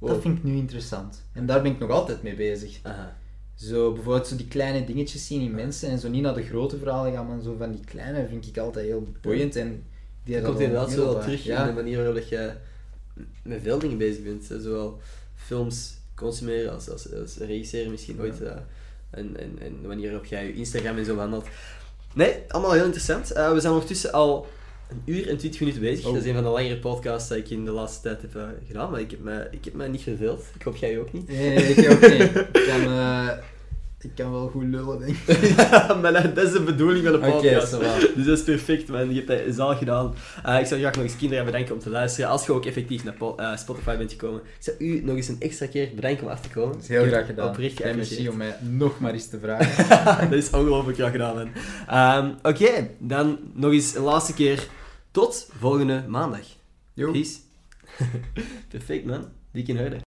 dat vind ik nu interessant. En daar ben ik nog altijd mee bezig. Aha. Zo bijvoorbeeld zo die kleine dingetjes zien in mensen en zo niet naar de grote verhalen gaan, maar zo van die kleine vind ik altijd heel boeiend. En die Dat komt inderdaad zo wel terug Ja. in de manier waarop je met veel dingen bezig bent. Zowel films consumeren als, als, als regisseren misschien ooit. eh, en, en, en de manier waarop jij je Instagram en zo behandelt. Nee, allemaal heel interessant. Eh, we zijn ondertussen al een uur en twintig minuten bezig. Oh. Dat is een van de langere podcasts die ik in de laatste tijd heb eh, gedaan. Maar ik heb, me, ik heb me niet verveeld. Ik hoop jij ook niet. Nee, nee, ik ook niet. Ik eh, ik kan wel goed lullen, denk ik. maar dat is de bedoeling van de podcast. dus dat is perfect, man. Je hebt dat zaal gedaan. Eh, ik zou graag nog eens kinderen bedanken om te luisteren. Als je ook effectief naar eh, Spotify bent gekomen. Ik zou u nog eens een extra keer bedanken om af te komen. Dat is heel graag het gedaan. Oprecht en merci om mij nog maar eens te vragen. dat is ongelooflijk graag gedaan, man. Ehm, Oké, dan nog eens een laatste keer. Tot volgende maandag. Jo. Peace. perfect, man. Dik in orde.